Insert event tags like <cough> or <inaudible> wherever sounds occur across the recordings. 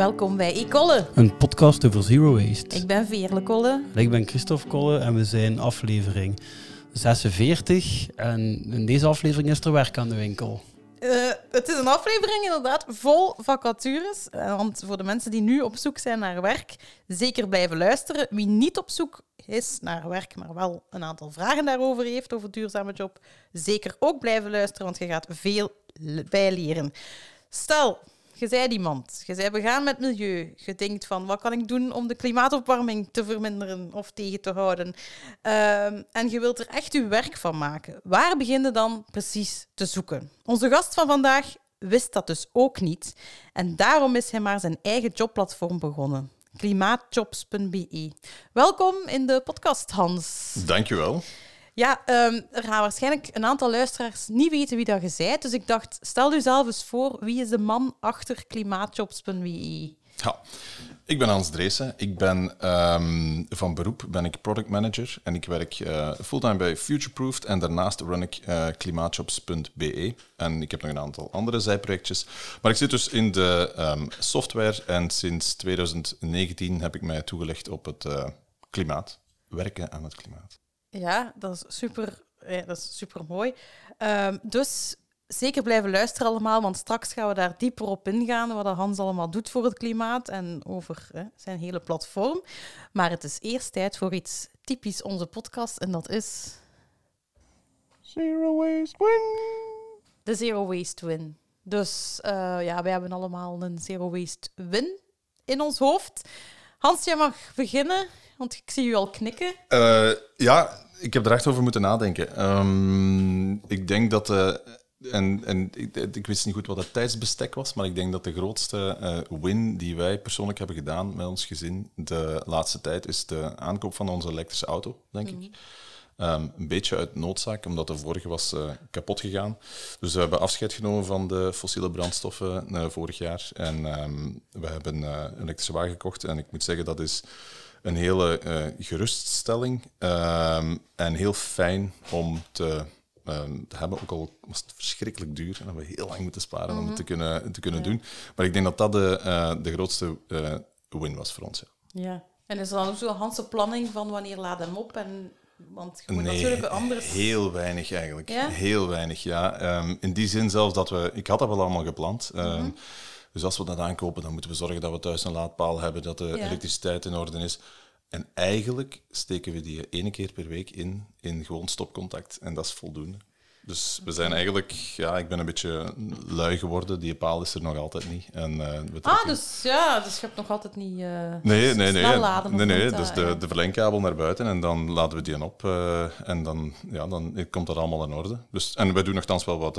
Welkom bij Ecolle. Een podcast over zero waste. Ik ben Veerle Kolle. Ik ben Christophe Kolle en we zijn aflevering 46. En in deze aflevering is er werk aan de winkel. Uh, het is een aflevering inderdaad vol vacatures. Uh, want voor de mensen die nu op zoek zijn naar werk, zeker blijven luisteren. Wie niet op zoek is naar werk, maar wel een aantal vragen daarover heeft, over duurzame job, zeker ook blijven luisteren, want je gaat veel bijleren. Stel, je bent iemand, je bent begaan met milieu. Je denkt van, wat kan ik doen om de klimaatopwarming te verminderen of tegen te houden? Uh, en je wilt er echt je werk van maken. Waar begin je dan precies te zoeken? Onze gast van vandaag wist dat dus ook niet. En daarom is hij maar zijn eigen jobplatform begonnen. Klimaatjobs.be. Welkom in de podcast, Hans. Dankjewel. Ja, um, er gaan waarschijnlijk een aantal luisteraars niet weten wie dat je bent. Dus ik dacht, stel u zelf eens voor, wie is de man achter klimaatjobs.be? Ja, ik ben Hans Dreesen. Ik ben um, van beroep ben ik product manager en ik werk uh, fulltime bij Futureproofed en daarnaast run ik uh, klimaatjobs.be. En ik heb nog een aantal andere zijprojectjes. Maar ik zit dus in de um, software en sinds 2019 heb ik mij toegelegd op het uh, klimaat, werken aan het klimaat. Ja, dat is super, ja, dat is super mooi. Um, dus zeker blijven luisteren allemaal, want straks gaan we daar dieper op ingaan wat Hans allemaal doet voor het klimaat en over hè, zijn hele platform. Maar het is eerst tijd voor iets typisch onze podcast en dat is... Zero Waste Win! De Zero Waste Win. Dus uh, ja, wij hebben allemaal een Zero Waste Win in ons hoofd. Hans, jij mag beginnen. Want ik zie u al knikken. Uh, ja, ik heb er echt over moeten nadenken. Um, ik denk dat... Uh, en, en ik, ik, wist niet goed wat het tijdsbestek was, maar ik denk dat de grootste uh, win die wij persoonlijk hebben gedaan met ons gezin de laatste tijd is de aankoop van onze elektrische auto, denk mm. ik. Um, een beetje uit noodzaak, omdat de vorige was uh, kapot gegaan. Dus we hebben afscheid genomen van de fossiele brandstoffen uh, vorig jaar. En um, we hebben een elektrische wagen gekocht. En ik moet zeggen, dat is een hele uh, geruststelling um, en heel fijn om te, um, te, hebben. Ook al was het verschrikkelijk duur en hebben we heel lang moeten sparen mm -hmm. om het te kunnen, te kunnen ja. doen. Maar ik denk dat dat de, uh, de grootste uh, win was voor ons. Ja. ja. En is er dan ook zo'n Hanse planning van wanneer laat hem op? En, want je moet nee, natuurlijk anders... heel weinig eigenlijk. Ja? Heel weinig, ja. Um, in die zin zelfs dat we... Ik had dat wel allemaal gepland. Mm -hmm. Dus als we dat aankopen, dan moeten we zorgen dat we thuis een laadpaal hebben, dat de ja. elektriciteit in orde is. En eigenlijk steken we die ene keer per week in, in gewoon stopcontact. En dat is voldoende. Dus we zijn eigenlijk, ja, ik ben een beetje lui geworden. Die paal is er nog altijd niet. En, uh, we ah, dus ja, dus je hebt nog altijd niet. Uh, nee, nee, nee. laden nee, nee. Dus de, de verlengkabel naar buiten en dan laden we die op. Uh, en dan, ja, dan komt dat allemaal in orde. Dus, en wij doen nogthans wel wat,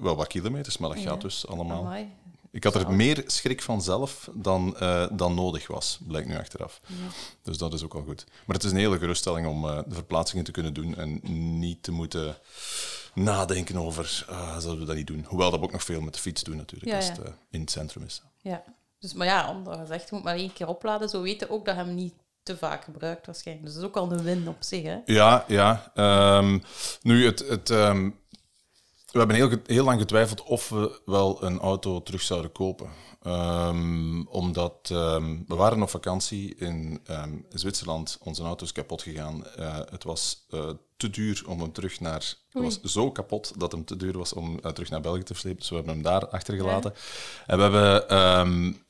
wel wat kilometers, maar dat ja. gaat dus allemaal. Amai. Ik had er meer schrik van zelf dan, uh, dan nodig was, blijkt nu achteraf. Ja. Dus dat is ook al goed. Maar het is een hele geruststelling om uh, de verplaatsingen te kunnen doen en niet te moeten nadenken over, uh, zullen we dat niet doen? Hoewel dat we ook nog veel met de fiets doen natuurlijk, ja, als het in het centrum is. Ja, dus, maar ja, omdat je zegt, je moet maar één keer opladen, zo weten ook dat hem niet te vaak gebruikt waarschijnlijk. Dus dat is ook al een win op zich, hè? Ja, ja. Um, nu, het... het um, we hebben heel, heel lang getwijfeld of we wel een auto terug zouden kopen. Um, omdat um, we waren op vakantie in um, Zwitserland, onze auto is kapot gegaan. Uh, het was uh, te duur om hem terug naar. Het was zo kapot dat hem te duur was om uh, terug naar België te slepen. Dus we hebben hem daar achtergelaten. Ja. En we hebben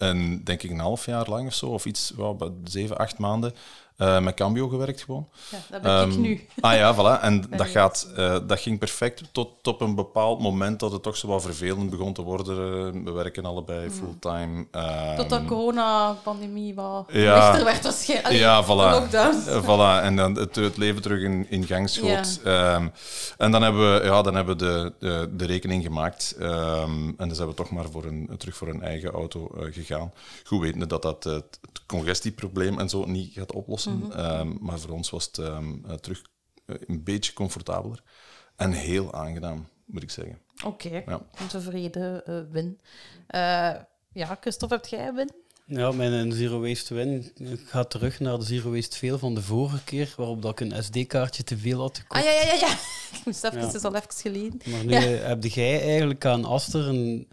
een, denk ik, een half jaar lang of zo, of iets, well, zeven, acht maanden. Uh, met Cambio gewerkt gewoon. Ja, dat ben um, ik nu. Ah ja, voilà. En <laughs> dat, gaat, uh, dat ging perfect tot op een bepaald moment dat het toch zo wat vervelend begon te worden. We werken allebei fulltime. Um, tot de corona-pandemie wat ja, werd waarschijnlijk. Ja, voilà. Lockdown. Uh, voilà. En dan het, het, leven terug in, in gang schoot. Ja. Um, en dan hebben we, ja, dan hebben we de, de, de rekening gemaakt. en dan zijn we toch maar voor een, terug voor een eigen auto gegaan. Goed wetende dat dat het congestieprobleem en zo niet gaat oplossen. Mm -hmm. um, maar voor ons was het um, uh, terug uh, een beetje comfortabeler en heel aangenaam, moet ik zeggen. Oké, okay. ja. een tevreden uh, win. ja, Christophe, heb jij een win? Ja, mijn Zero Waste Win gaat terug naar de Zero Waste Veel van de vorige keer, waarop dat ik een SD-kaartje te veel had gekocht. Ah ja, ja, ja. ja. <laughs> Ik moest even, ja. het is al even geleden. Maar nu ja. heb jij eigenlijk aan Aster een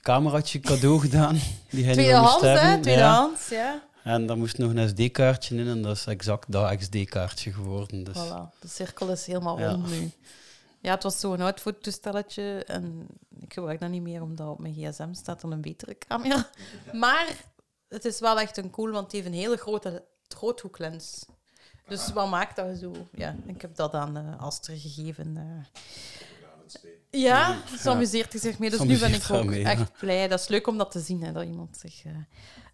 cameraatje cadeau gedaan. Die hij Tweedehands, hè? ja. En daar moest nog een SD-kaartje in en dat is exact dat XD-kaartje geworden. Dus. Voilà, de cirkel is helemaal Ja. rond nu. Ja, het was zo'n oud fototoestelletje en ik gebruik dat niet meer omdat op mijn gsm staat er een betere camera. <laughs> Maar het is wel echt een cool, want het heeft een hele grote groothoeklens. Dus wat maakt dat zo? Ja, ik heb dat aan eh Aster gegeven. eh. Ja, ze amuseert hij zich mee. Dus nu ben ik ook ja. echt blij. Dat is leuk om dat te zien, hè, dat iemand zich... eh.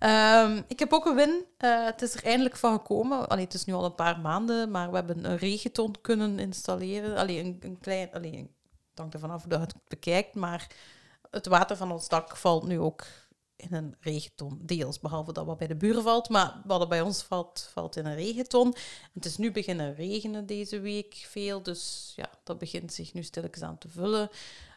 Ehm, ik heb ook een win. Eh, het is er eindelijk van gekomen. Allee, het is nu al een paar maanden, maar we hebben een regenton kunnen installeren. Allee, een, een klein... Allee, het hangt ervan af hoe je het bekijkt, maar het water van ons dak valt nu ook in een regenton. Deels, behalve dat wat bij de buren valt. Maar wat er bij ons valt, valt in een regenton. Het is nu beginnen regenen deze week veel. Dus ja, dat begint zich nu stilletjes aan te vullen.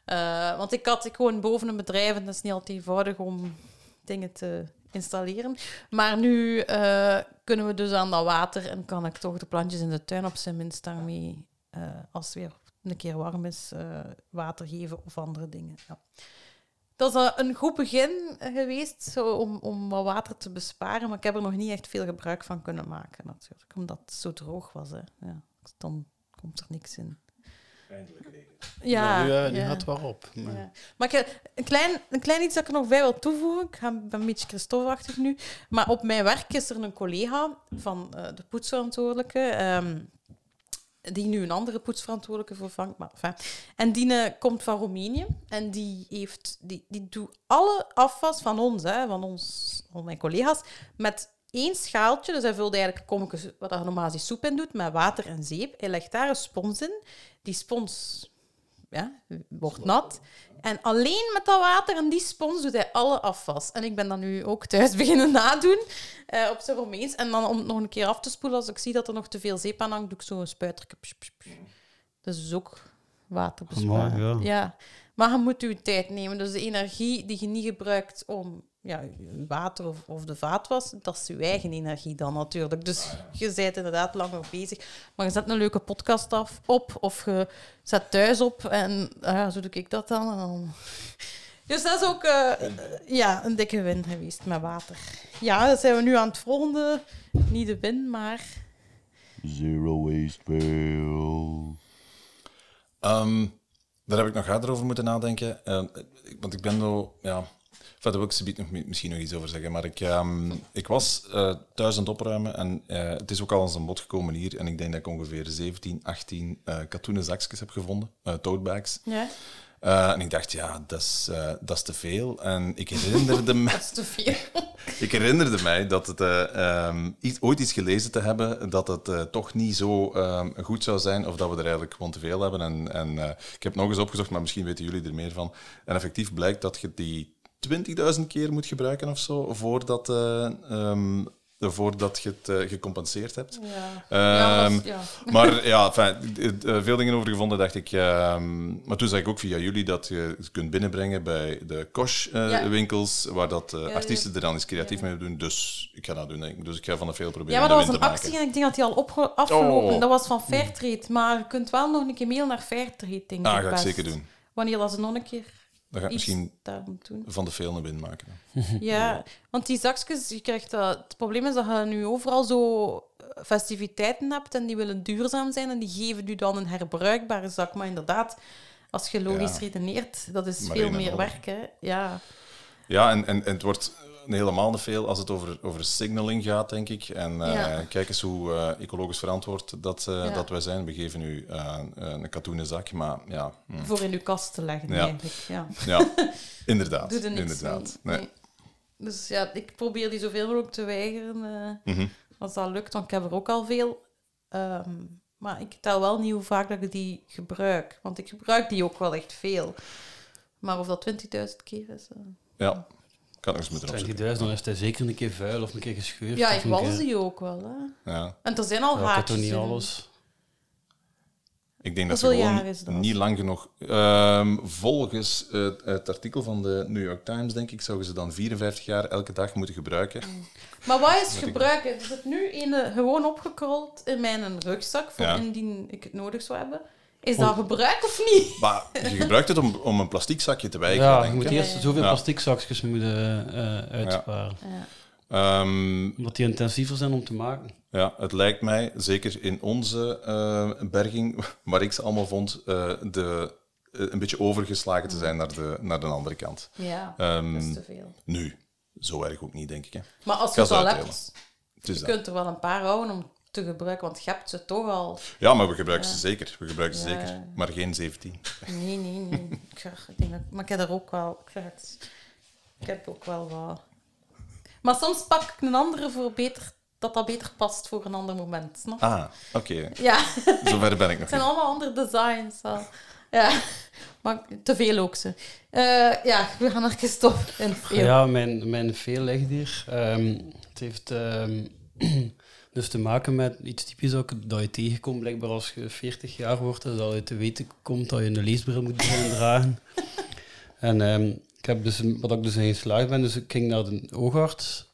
Eh, want ik had ik woon boven een bedrijf en dat is niet altijd eenvoudig om dingen te installeren. Maar nu eh, kunnen we dus aan dat water en kan ik toch de plantjes in de tuin op zijn minst daarmee, eh, als het weer een keer warm is, eh, water geven of andere dingen. Ja. Dat is een goed begin geweest zo, om, om wat water te besparen, maar ik heb er nog niet echt veel gebruik van kunnen maken natuurlijk, omdat het zo droog was. Hè. Ja, dan komt er niks in. Ja, nu, eh, nu ja. gaat het wel op. Maar- Ja. Maar ik, heb een, klein, een klein iets dat ik er nog bij wil toevoegen. Ik ga, ben een beetje Christophe-achtig nu. Maar op mijn werk is er een collega van eh, de poetsverantwoordelijke. ehm, die nu een andere poetsverantwoordelijke vervangt. Maar, enfin. En die eh, komt van Roemenië. En die, heeft, die, die doet alle afwas van ons, hè, van ons, van mijn collega's, met één schaaltje. Dus hij vult eigenlijk kommetjes, wat je normaal die soep in doet, met water en zeep. Hij legt daar een spons in. Die spons ja, wordt nat. En alleen met dat water en die spons doet hij alle afwas. En ik ben dat nu ook thuis <laughs> beginnen nadoen eh, op zijn Romeins. En dan om het nog een keer af te spoelen, als ik zie dat er nog te veel zeep aan hangt, doe ik zo een spuitertje. Psh, psh, psh. Dat is dus ook water besparen. Amai, ja. Maar je moet je tijd nemen. Dus de energie die je niet gebruikt om ja, je water of, of de vaatwas, dat is je eigen energie dan natuurlijk. Dus je bent inderdaad langer bezig. Maar je zet een leuke podcast af, op of je zet thuis op en ah ja, zo doe ik dat dan. En dan... Dus dat is ook eh, ja, een dikke win geweest met water. Ja, dan zijn we nu aan het volgende. Niet de win, maar... Zero waste. Ehm, daar heb ik nog harder over moeten nadenken. Eh, ik- want ik ben zo, ja. Daar wil ik subiet nog, misschien nog iets over zeggen. Maar ik, ehm, ik was eh, thuis aan het opruimen en eh, het is ook al eens een bod gekomen hier. En ik denk dat ik ongeveer 17, 18 eh katoenen zakjes heb gevonden, totebags. Ja, Eh, en ik dacht, ja, dat is, eh, dat is te veel. En ik herinnerde <laughs> me... dat is te veel. <laughs> Ik herinnerde mij dat het, eh, ehm, iets, ooit iets gelezen te hebben dat het toch niet zo ehm, goed zou zijn of dat we er eigenlijk gewoon te veel hebben. En, en ik heb nog eens opgezocht, maar misschien weten jullie er meer van. En effectief blijkt dat je die 20.000 keer moet gebruiken of zo voordat, ehm, voordat je het eh, gecompenseerd hebt. Ja. Ja. <laughs> Maar ja, d- veel dingen over gevonden, dacht ik. ehm, maar toen zag ik ook via jullie dat je het kunt binnenbrengen bij de. Kosh-winkels, waar dat eh, artiesten er dan eens creatief mee doen. Dus ik ga dat doen, denk ik. Dus ik ga van de veel proberen Ja, maar dat was een actie maken. en ik denk dat die al afgelopen. Oh. Dat was van Fairtrade. Maar je kunt wel nog een keer mail naar Fairtrade, denk Ah, ik ga ik best. zeker doen. Wanneer dat ze nog een keer Dan ga ik iets misschien van de veel een win maken. <laughs> Ja, want die zakjes, je krijgt dat... Het probleem is dat je nu overal zo eh, festiviteiten hebt en die willen duurzaam zijn en die geven nu dan een herbruikbare zak. Maar inderdaad, als je logisch Ja. redeneert, dat is Maar veel meer werk, hè. Ja. Ja, en, en, en het wordt helemaal te veel als het over, over signaling gaat, denk ik. En eh, Ja. kijk eens hoe eh, ecologisch verantwoord dat, Ja. dat wij zijn. We geven u een katoenen zak, maar ja... hm. Voor in je kast te leggen, Ja. eigenlijk. Ja. Ja, <laughs> inderdaad. Doe er niks inderdaad. mee. Nee. Nee. Dus ja, ik probeer die zoveel mogelijk te weigeren. Mhm. Als dat lukt, want ik heb er ook al veel. Ehm, maar ik tel wel niet hoe vaak dat ik die gebruik. Want ik gebruik die ook wel echt veel. Maar of dat 20.000 keer is... Ja, eens moeten opzoeken. 20.000, dan is hij zeker een keer vuil of een keer gescheurd. Ja, ik was keer- die ook wel. Hè. Ja. En er zijn al Ja, ik heb toch haartjes niet in. alles. Ik denk dat ze gewoon is dat? niet lang genoeg... Ehm, volgens het, het artikel van de New York Times, denk ik, zouden ze dan 54 jaar elke dag moeten gebruiken. Maar wat is ik- gebruiken? Er zit nu een gewoon opgekrold in mijn rugzak, voor Ja. indien ik het nodig zou hebben. Is dat gebruik of niet? Maar je gebruikt het om, om een plastic zakje te wijken, Ja, je moet eerst zoveel Ja. plastic zakjes moeten eh, uitsparen. Ehm, Omdat die intensiever zijn om te maken. ja, het lijkt mij, zeker in onze eh, berging, <laughs> waar ik ze allemaal vond, eh, de, een beetje overgeslagen te zijn naar de, naar de andere kant. Ja, Ehm, dat is te veel. Nu, zo erg ook niet, denk ik. Hè. Maar als je het ze al hebt, je dat. kunt er wel een paar houden om te gebruiken, want je hebt ze toch al. Ja, maar we gebruiken ze zeker. We gebruiken ze Ja. zeker. Maar geen 17. Nee, nee, nee. Ik, denk dat, maar ik heb er ook wel. Ik, zeg het, ik heb ook wel wat. Maar soms pak ik een andere voor beter, dat dat beter past voor een ander moment. Snap? Ah, oké. Ja, <laughs> Zover ben ik nog het zijn allemaal andere designs. wel. Ja, maar te veel ook ze. Eh, ja, we gaan even stoppen. Ja, mijn, mijn veel ligt hier. Ehm, het heeft ehm, <clears throat> dus te maken met iets typisch ook, dat je tegenkomt, blijkbaar als je 40 jaar wordt, dat je te weten komt dat je een leesbril moet beginnen <laughs> dragen. En ehm, ik heb dus, wat ik dus in geslaagd ben, dus ik ging naar de oogarts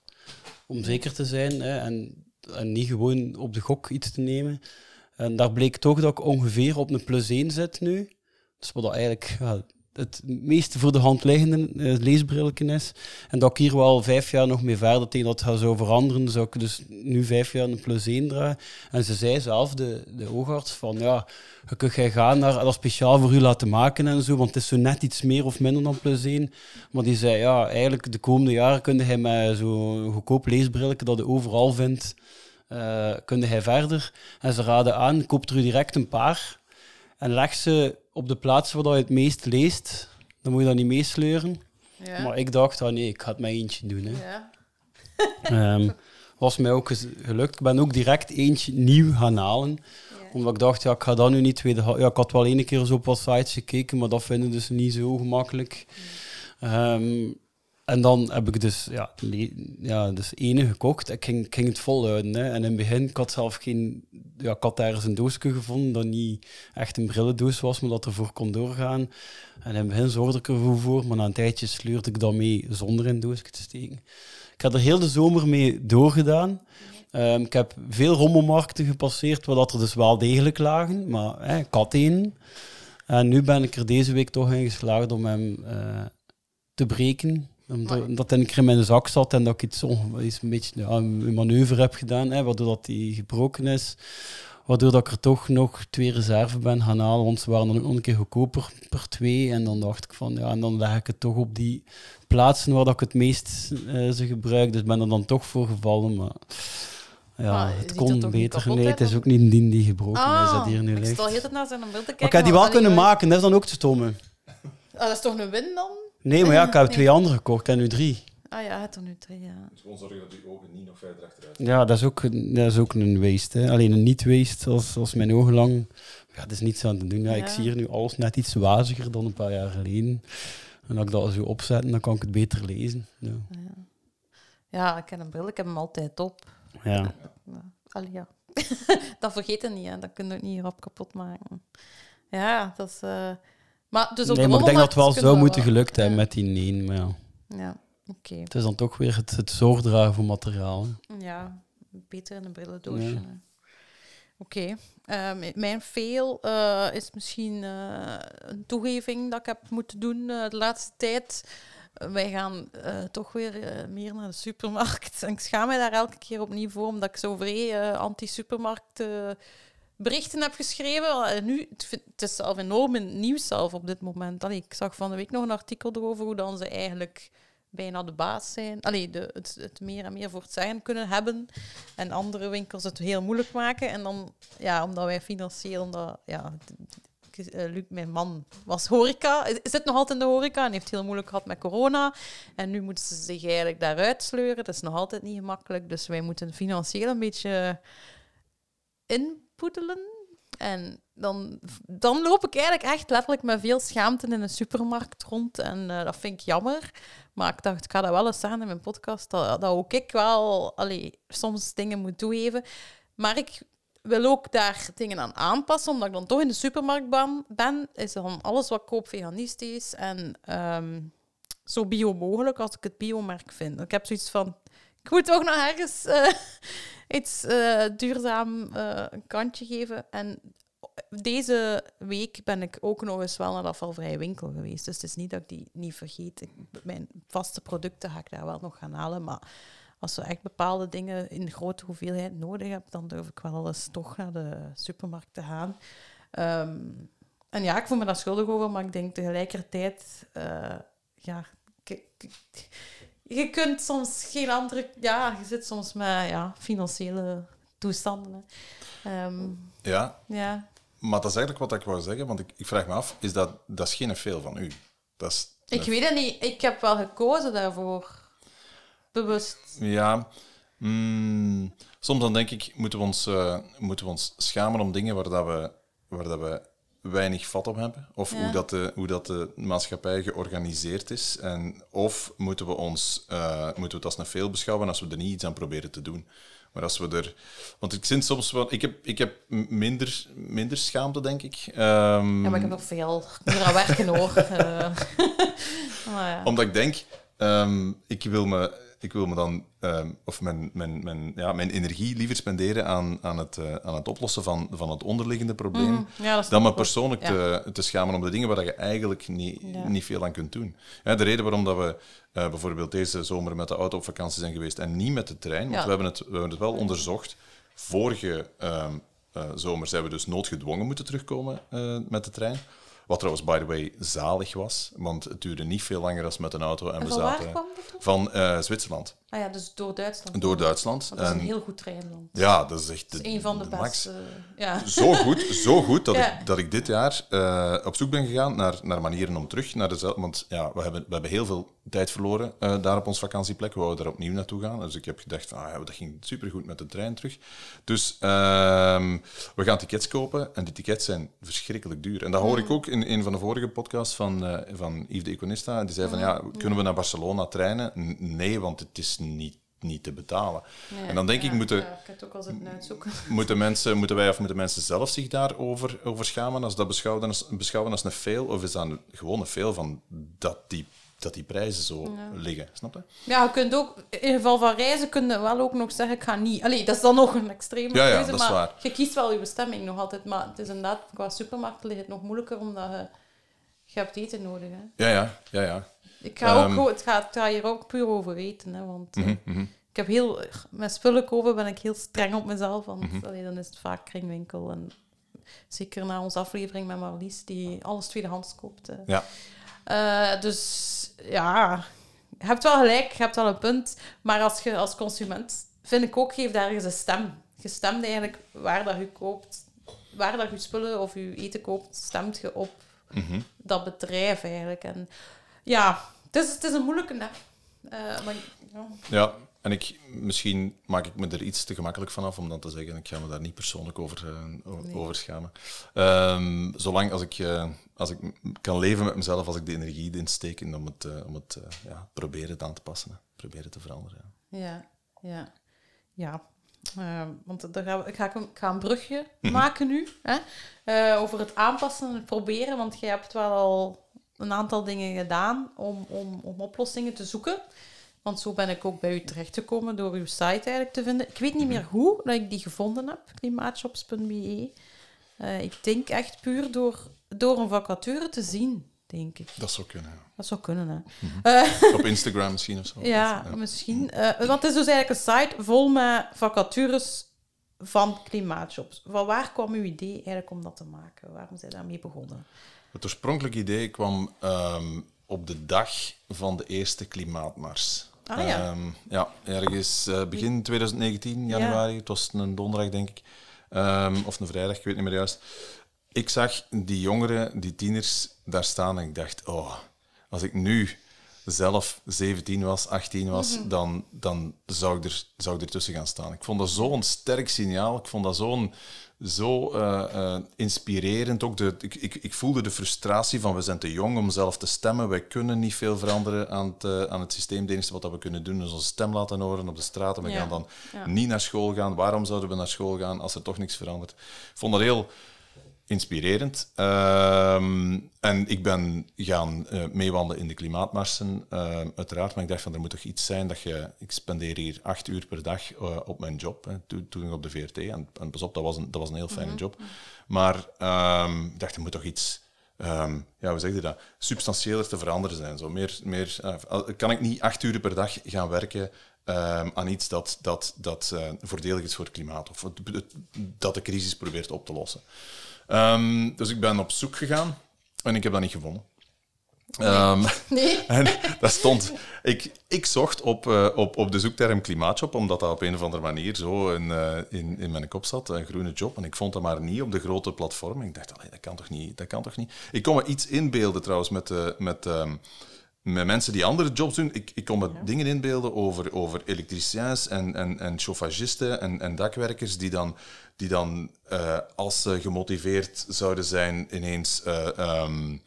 om zeker te zijn hè, en, niet gewoon op de gok iets te nemen. En daar bleek toch dat ik ongeveer op een plus 1 zit nu. Dus wat dat eigenlijk het meest voor de hand liggende uh, leesbrilken is. En dat ik hier wel vijf jaar nog mee verder tegen dat gaat zou veranderen, zou ik dus nu vijf jaar een plus 1 dragen. En ze zei zelf, de, de oogarts, van ja, je kunt jij gaan naar dat speciaal voor u laten maken en zo, want het is zo net iets meer of minder dan plus 1. Maar die zei, ja, eigenlijk de komende jaren kun je met zo'n goedkoop leesbrilken dat je overal vindt, uh, kun je verder. En ze raden aan, koop er u direct een paar en leg ze op de plaatsen waar je het meest leest. Dan moet je dat niet meesleuren. Ja. Maar ik dacht, ah nee, ik ga het met eentje doen. Hè. Ja. Um, <laughs> was mij ook gelukt. Ik ben ook direct eentje nieuw gaan halen. Ja. Omdat ik dacht, ja, ik ga dat nu niet tweede... Ja, ik had wel ene keer zo op wat sites gekeken, maar dat vinden dus niet zo gemakkelijk. Mm. Um, en dan heb ik dus, ja, ja, dus ene gekocht. Ik ging, ging het volhouden. Hè. En in het begin, ik had zelf geen... Ja, ik had ergens een doosje gevonden dat niet echt een brillendoos was, maar dat ervoor kon doorgaan. En in het begin zorgde ik ervoor voor, maar na een tijdje sleurde ik dat mee zonder een doosje te steken. Ik heb er heel de zomer mee doorgedaan. Um, ik heb veel rommelmarkten gepasseerd, waar dat er dus wel degelijk lagen, maar hè, ik had één. En nu ben ik er deze week toch in geslaagd om hem uh, te breken omdat dat een keer in mijn zak zat en dat ik iets, iets een beetje ja, een manoeuvre heb gedaan, hè, waardoor dat die gebroken is. Waardoor dat ik er toch nog twee reserve ben gaan halen, want ze waren dan ook nog een keer goedkoper per twee. En dan dacht ik van, ja, en dan leg ik het toch op die plaatsen waar dat ik het meest uh, ze gebruik. Dus ben er dan toch voor gevallen, maar... Ja, maar het kon het beter. Nee, het is ook niet die die gebroken ah, is dat hier nu ik ligt. stel heel naar zijn beeld te kijken. Maar ik heb die wel kunnen maken, dat is dan ook te stomme. Ah, dat is toch een win dan? Nee, maar ja, ik heb twee andere gekocht en nu drie. Ah ja, het er nu twee, ja. Dus gewoon zorgen dat je ogen niet nog verder achteruit Ja, dat is ook, dat is ook een waste. Hè. Alleen een niet-waste, als, als mijn ogen lang... Ja, dat is niets aan te doen. Ja, Ja. Ik zie hier nu alles net iets waziger dan een paar jaar geleden. En als ik dat zo opzet, dan kan ik het beter lezen. Ja. Ja, ik heb een bril, ik heb hem altijd op. ja. Allee, ja. <laughs> dat vergeet je niet, hè. dat kun je ook niet hierop kapot maken. Ja, dat is... Uh... Maar, dus op nee, de maar ik denk dat het wel zou kunnen moeten wel- gelukt hebben met die neen. Maar ja, Ja, oké. het is dan toch weer het, het zorgdragen voor materiaal. hè. Ja, beter in een brillendoosje. Ja. Oké. Ehm, mijn fail eh, is misschien eh, een toegeving dat ik heb moeten doen eh, de laatste tijd. Wij gaan toch weer meer naar de supermarkt. En <laughs> ik schaam mij daar elke keer opnieuw voor, omdat ik zo vrij anti-supermarkt berichten heb geschreven. En nu, het, is zelf enorm in nieuws zelf op dit moment. Allee, ik zag van de week nog een artikel erover hoe dan ze eigenlijk bijna de baas zijn. Allee, de, het, het meer en meer voor het zeggen kunnen hebben. En andere winkels het heel moeilijk maken. En dan, ja, omdat wij financieel, ja, eh, Luc, mijn man, was horeca, is- zit nog altijd in de horeca en heeft heel moeilijk gehad met corona. En nu moeten ze zich eigenlijk daaruit sleuren. Dat is nog altijd niet gemakkelijk. Dus wij moeten financieel een beetje En dan, dan loop ik eigenlijk echt letterlijk met veel schaamte in een supermarkt rond. En eh, dat vind ik jammer. Maar ik dacht, ik ga dat wel eens zeggen in mijn podcast, dat, ook ik wel allee, soms dingen moet toegeven. Maar ik wil ook daar dingen aan aanpassen, omdat ik dan toch in de supermarkt ben, ben is dan alles wat ik koop veganistisch en ehm, zo bio mogelijk als ik het biomerk vind. Ik heb zoiets van, ik moet toch nog ergens eh, iets eh, duurzaam eh, een kantje geven. En deze week ben ik ook nog eens wel naar de afvalvrije winkel geweest. Dus het is niet dat ik die niet vergeet. Mijn vaste producten ga ik daar wel nog gaan halen. Maar als we echt bepaalde dingen in grote hoeveelheid nodig hebben, dan durf ik wel eens toch naar de supermarkt te gaan. Ehm, en ja, ik voel me daar schuldig over, maar ik denk tegelijkertijd, eh, ja, je kunt soms geen andere, ja, je zit soms met ja, financiële toestanden. Ehm, Ja, ja, maar dat is eigenlijk wat ik wou zeggen, want ik, ik vraag me af, is dat, dat is geen veel van u? Dat is, ik weet het niet. Ik heb wel gekozen daarvoor. Bewust. Ja, mm, soms dan denk ik, moeten we ons, eh, moeten we ons schamen om dingen waar, dat we, waar dat we weinig vat op hebben. Of Ja. hoe, dat de, hoe dat de maatschappij georganiseerd is. En, of moeten we, ons, eh, moeten we het als een veel beschouwen als we er niet iets aan proberen te doen. Maar als we er... Want ik vind soms wel... Ik heb, ik heb minder, minder schaamte, denk ik. Ehm, Ja, maar ik heb nog veel meer aan werken hoor. <laughs> Eh, <laughs> maar ja. Omdat ik denk, ehm, ik, wil me, ik wil me dan, ehm, of mijn, mijn, mijn, ja, mijn energie liever spenderen aan, aan, het, eh, aan het oplossen van, van het onderliggende probleem, Mhm. Ja, dan me persoonlijk Ja. te, te schamen om de dingen waar je eigenlijk niet, Ja. niet veel aan kunt doen. Ja, de reden waarom dat we eh, bijvoorbeeld deze zomer met de auto op vakantie zijn geweest en niet met de trein, want we, hebben het, we hebben het wel onderzocht. Vorige ehm, eh, zomer zijn we dus noodgedwongen moeten terugkomen met de trein. Wat trouwens, by the way, zalig was. Want het duurde niet veel langer dan met een auto. En, En we van waar zaten kwam dat van eh, Zwitserland. Ah ja, dus door Duitsland. Door Duitsland. Dat is een En heel goed treinland. ja, dat is echt Dat de, is een van de, de beste. Ja. Zo goed, zo goed dat, <laughs> Ja. ik, dat ik dit jaar eh, op zoek ben gegaan naar, naar manieren om terug naar dezelfde... Want ja, we hebben, we hebben heel veel tijd verloren eh, daar op ons vakantieplek. We wouden daar opnieuw naartoe gaan. Dus ik heb gedacht, van, ah, ja, dat ging supergoed met de trein terug. Dus ehm, we gaan tickets kopen. En die tickets zijn verschrikkelijk duur. En dat hoor ik ook in een van de vorige podcasts van, eh, van Yves de Econista. En die zei van, ja, kunnen we naar Barcelona treinen? N- Nee, want het is niet, niet te betalen. Nee, en dan denk ja, ik, moeten, Ja, ik heb het ook al zitten uitzoeken. Moeten, mensen, moeten wij of moeten mensen zelf zich daarover over schamen als dat beschouwen als, beschouwen als een fail? Of is dat een- gewoon een fail van dat die, dat die prijzen zo liggen? Snap je? Ja, je kunt ook, in het geval van reizen, kun je wel ook nog zeggen, ik ga niet. Allee, dat is dan nog een extreme Ja, ja, keuze, dat is maar waar. je kiest wel je bestemming nog altijd. Maar het is inderdaad, qua supermarkt ligt het nog moeilijker, omdat je, je hebt eten nodig. Hè. Ja, ja, ja. ja. Ik ga ook, Ehm. het, gaat, het gaat hier ook puur over eten, hè, want eh, Mhm, mhm. ik heb heel, met spullen kopen ben ik heel streng op mezelf, want allee, dan is het vaak kringwinkel. En zeker na onze aflevering met Marlies, die alles tweedehands koopt. hè. Ja. Eh, dus ja, je hebt wel gelijk, je hebt wel een punt. Maar als je als consument, vind ik ook, geef daar eens een stem. Je stemt eigenlijk waar dat je koopt, waar dat je spullen of je eten koopt, stemt je op Mhm. dat bedrijf eigenlijk. En ja, het is, het is een moeilijke. Hè. Eh, maar, ja. Ja, en ik, misschien maak ik me er iets te gemakkelijk vanaf om dan te zeggen, ik ga me daar niet persoonlijk over, Nee. over schamen. Ehm, zolang als ik, eh, als ik kan leven met mezelf, als ik de energie erin steek om het, eh, om het eh, ja, proberen het aan te passen, hè. proberen te veranderen. ja. Ja, ja, ja. Eh, want daar ga, ik, ga, ik ga een brugje Mhm. maken nu. Hè? Over het aanpassen en het proberen. Want jij hebt wel al een aantal dingen gedaan om, om, om oplossingen te zoeken. Want zo ben ik ook bij u terechtgekomen door uw site eigenlijk te vinden. Ik weet niet meer hoe dat ik die gevonden heb, klimaatshops.be. Ik denk echt puur door, door een vacature te zien, denk ik. Dat zou kunnen. ja. Dat zou kunnen, hè. Eh, <laughs> Op Instagram misschien of zo. ja, misschien. Eh, want het is dus eigenlijk een site vol met vacatures van klimaatshops. Van waar kwam uw idee eigenlijk om dat te maken? Waarom zijn daarmee begonnen? Het oorspronkelijke idee kwam ehm, op de dag van de eerste klimaatmars. Ah, ja. Ehm, ja, ergens eh, begin 2019, januari. Het was een donderdag, denk ik. Ehm, of een vrijdag, ik weet niet meer juist. Ik zag die jongeren, die tieners, daar staan en ik dacht, oh, als ik nu zelf 17 was, 18 was, Mhm. dan, dan zou, ik er, zou ik ertussen gaan staan. Ik vond dat zo'n sterk signaal. Ik vond dat zo'n zo eh, eh, inspirerend. Ook de, ik, ik, ik voelde de frustratie van we zijn te jong om zelf te stemmen. Wij kunnen niet veel veranderen aan het, eh, aan het systeem. Het enige wat dat we kunnen doen is onze stem laten horen op de straat. En we Ja. gaan dan Ja. niet naar school gaan. Waarom zouden we naar school gaan als er toch niks verandert? Ik vond dat heel inspirerend. Ehm, en ik ben gaan eh, meewandelen in de klimaatmarsen, ehm, uiteraard. Maar ik dacht van, er moet toch iets zijn dat je... Ik spendeer hier acht uur per dag eh, op mijn job, hè, toen, toen ik op de VRT. En, en pas op, dat was een, dat was een heel fijne job. Maar ehm, ik dacht, er moet toch iets... ehm, ja, hoe zeg je dat? Substantieeler te veranderen zijn. Zo. Meer, meer, eh, kan ik niet acht uur per dag gaan werken aan iets dat, dat, dat eh, voordelig is voor het klimaat of dat de crisis probeert op te lossen. Ehm, dus ik ben op zoek gegaan en ik heb dat niet gevonden. Ehm, <laughs> Nee. <laughs> en dat stond... Ik, ik zocht op, eh, op, op de zoekterm klimaatjob, omdat dat op een of andere manier zo in, eh, in, in mijn kop zat, een groene job. En ik vond dat maar niet op de grote platformen. Ik dacht, dat kan toch niet? Dat kan toch niet? Ik kon me iets inbeelden trouwens met, eh, met, ehm, met mensen die andere jobs doen. Ik, ik kon me dingen inbeelden over, over elektriciens en, en, en chauffagisten en, en dakwerkers die dan, die dan eh, als ze gemotiveerd zouden zijn, ineens, eh, ehm,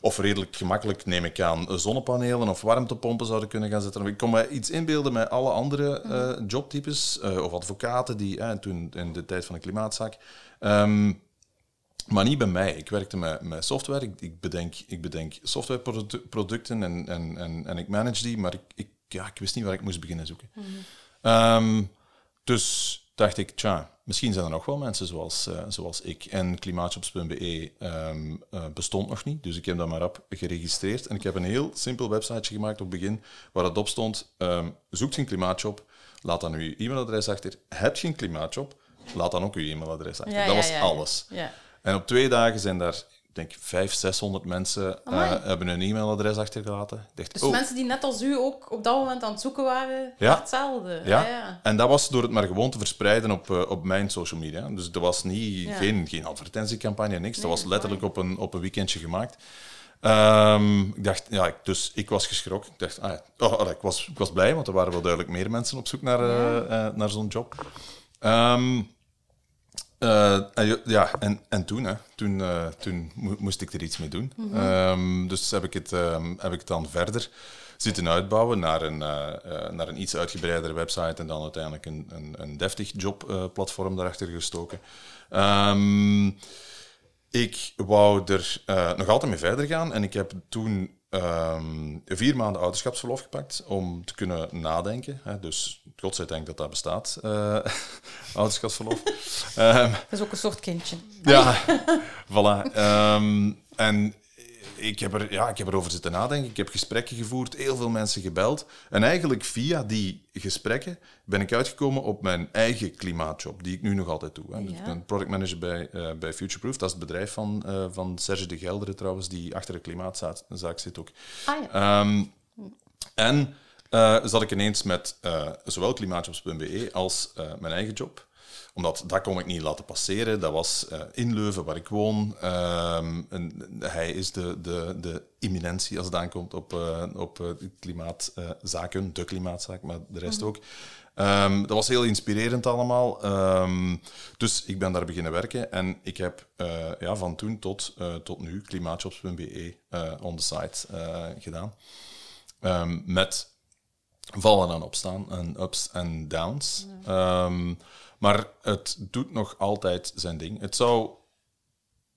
of redelijk gemakkelijk, neem ik aan, zonnepanelen of warmtepompen zouden kunnen gaan zetten. Ik kon me iets inbeelden met alle andere eh, jobtypes, eh, of advocaten die toen in de tijd van de klimaatzaak. Ehm, maar niet bij mij. Ik werkte met, met software. Ik, ik, bedenk, ik bedenk softwareproducten en, en, en, en ik manage die, maar ik, ik, ja, ik wist niet waar ik moest beginnen zoeken. Ehm, dus dacht ik, tja, misschien zijn er nog wel mensen zoals, eh, zoals ik. En klimaatjobs.be ehm, eh, bestond nog niet, dus ik heb dat maar op geregistreerd. En ik heb een heel simpel websiteje gemaakt op het begin, waar het op stond, ehm, zoekt je een klimaatjob, laat dan uw e-mailadres achter. Heb je een klimaatjob, laat dan ook uw e-mailadres achter. Ja, dat ja, was ja, alles. Ja. En op twee dagen zijn daar, denk, 500, 600 mensen eh, hebben hun e-mailadres achtergelaten. Dacht, Dus oh. mensen die net als u ook op dat moment aan het zoeken waren, Ja. hetzelfde. Ja. Ah, ja. en dat was door het maar gewoon te verspreiden op, eh, op mijn social media. Dus er was niet, Ja. geen, geen advertentiecampagne, niks. Nee, dat was letterlijk op een, op een weekendje gemaakt. Ehm, ik dacht, ja, dus ik was geschrokken. Ik dacht, ah, oh, allee, ik, was, ik was blij, want er waren wel duidelijk meer mensen op zoek naar, eh, naar zo'n job. Ehm, eh, en ja, en, en toen, hè, toen, eh, toen mo- moest ik er iets mee doen. Ehm, dus heb ik, het, ehm, heb ik het dan verder zitten uitbouwen naar een, eh, naar een iets uitgebreidere website en dan uiteindelijk een, een, een deftig jobplatform daarachter gestoken. Ehm, ik wou er nog altijd mee verder gaan en ik heb toen ehm, vier maanden ouderschapsverlof gepakt om te kunnen nadenken. Hè. Dus godzijdank dat dat bestaat, eh <laughs> ouderschapsverlof. <laughs> Ehm, Dat is ook een soort kindje. ja, <laughs> voilà. Ehm, en ik heb, er, ja, ik heb erover zitten nadenken. Ik heb gesprekken gevoerd, heel veel mensen gebeld. En eigenlijk via die gesprekken ben ik uitgekomen op mijn eigen klimaatjob, die ik nu nog altijd doe. Hè. Dus. Ik ben productmanager bij, eh, bij Futureproof. Dat is het bedrijf van, eh, van Serge de Gelderen trouwens, die achter de klimaatzaak zit ook. Ah ja. Ehm, en eh, zat ik ineens met zowel klimaatjobs.be als mijn eigen job. Omdat dat kon ik niet laten passeren. Dat was eh, in Leuven, waar ik woon. Ehm, en hij is de, de, de imminentie als het aankomt op, eh, op eh, klimaatzaken, de klimaatzaak, maar de rest ook. Ehm, dat was heel inspirerend allemaal. Ehm, dus ik ben daar beginnen werken en ik heb ja, van toen tot, tot nu klimaatjobs.be eh on the site gedaan. Met vallen en opstaan en ups en downs. Maar het doet nog altijd zijn ding. Het zou,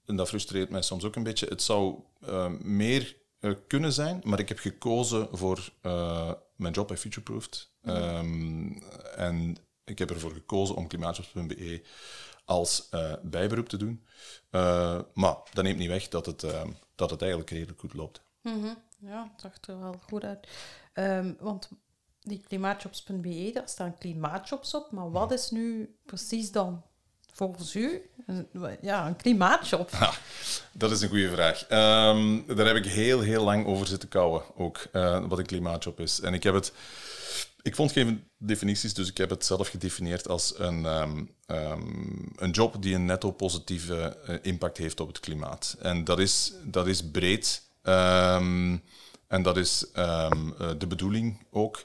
en dat frustreert mij soms ook een beetje, het zou eh, meer eh, kunnen zijn, maar ik heb gekozen voor eh, mijn job bij Futureproofed. Ehm, en ik heb ervoor gekozen om klimaatjobs.be als bijberoep te doen. Maar dat neemt niet weg dat het, eh, dat het eigenlijk redelijk goed loopt. Ja, het zag er wel goed uit. Ehm, want die klimaatjobs.be, daar staan klimaatjobs op. Maar wat is nu precies dan volgens u ja, een klimaatjob? Dat is een goede vraag. Ehm, daar heb ik heel, heel lang over zitten kouwen, ook, eh, wat een klimaatjob is. En ik heb het... Ik vond geen definities, dus ik heb het zelf gedefinieerd als een, ehm, ehm, een job die een netto positieve eh, impact heeft op het klimaat. En dat is, dat is breed. En dat is eh, de bedoeling ook,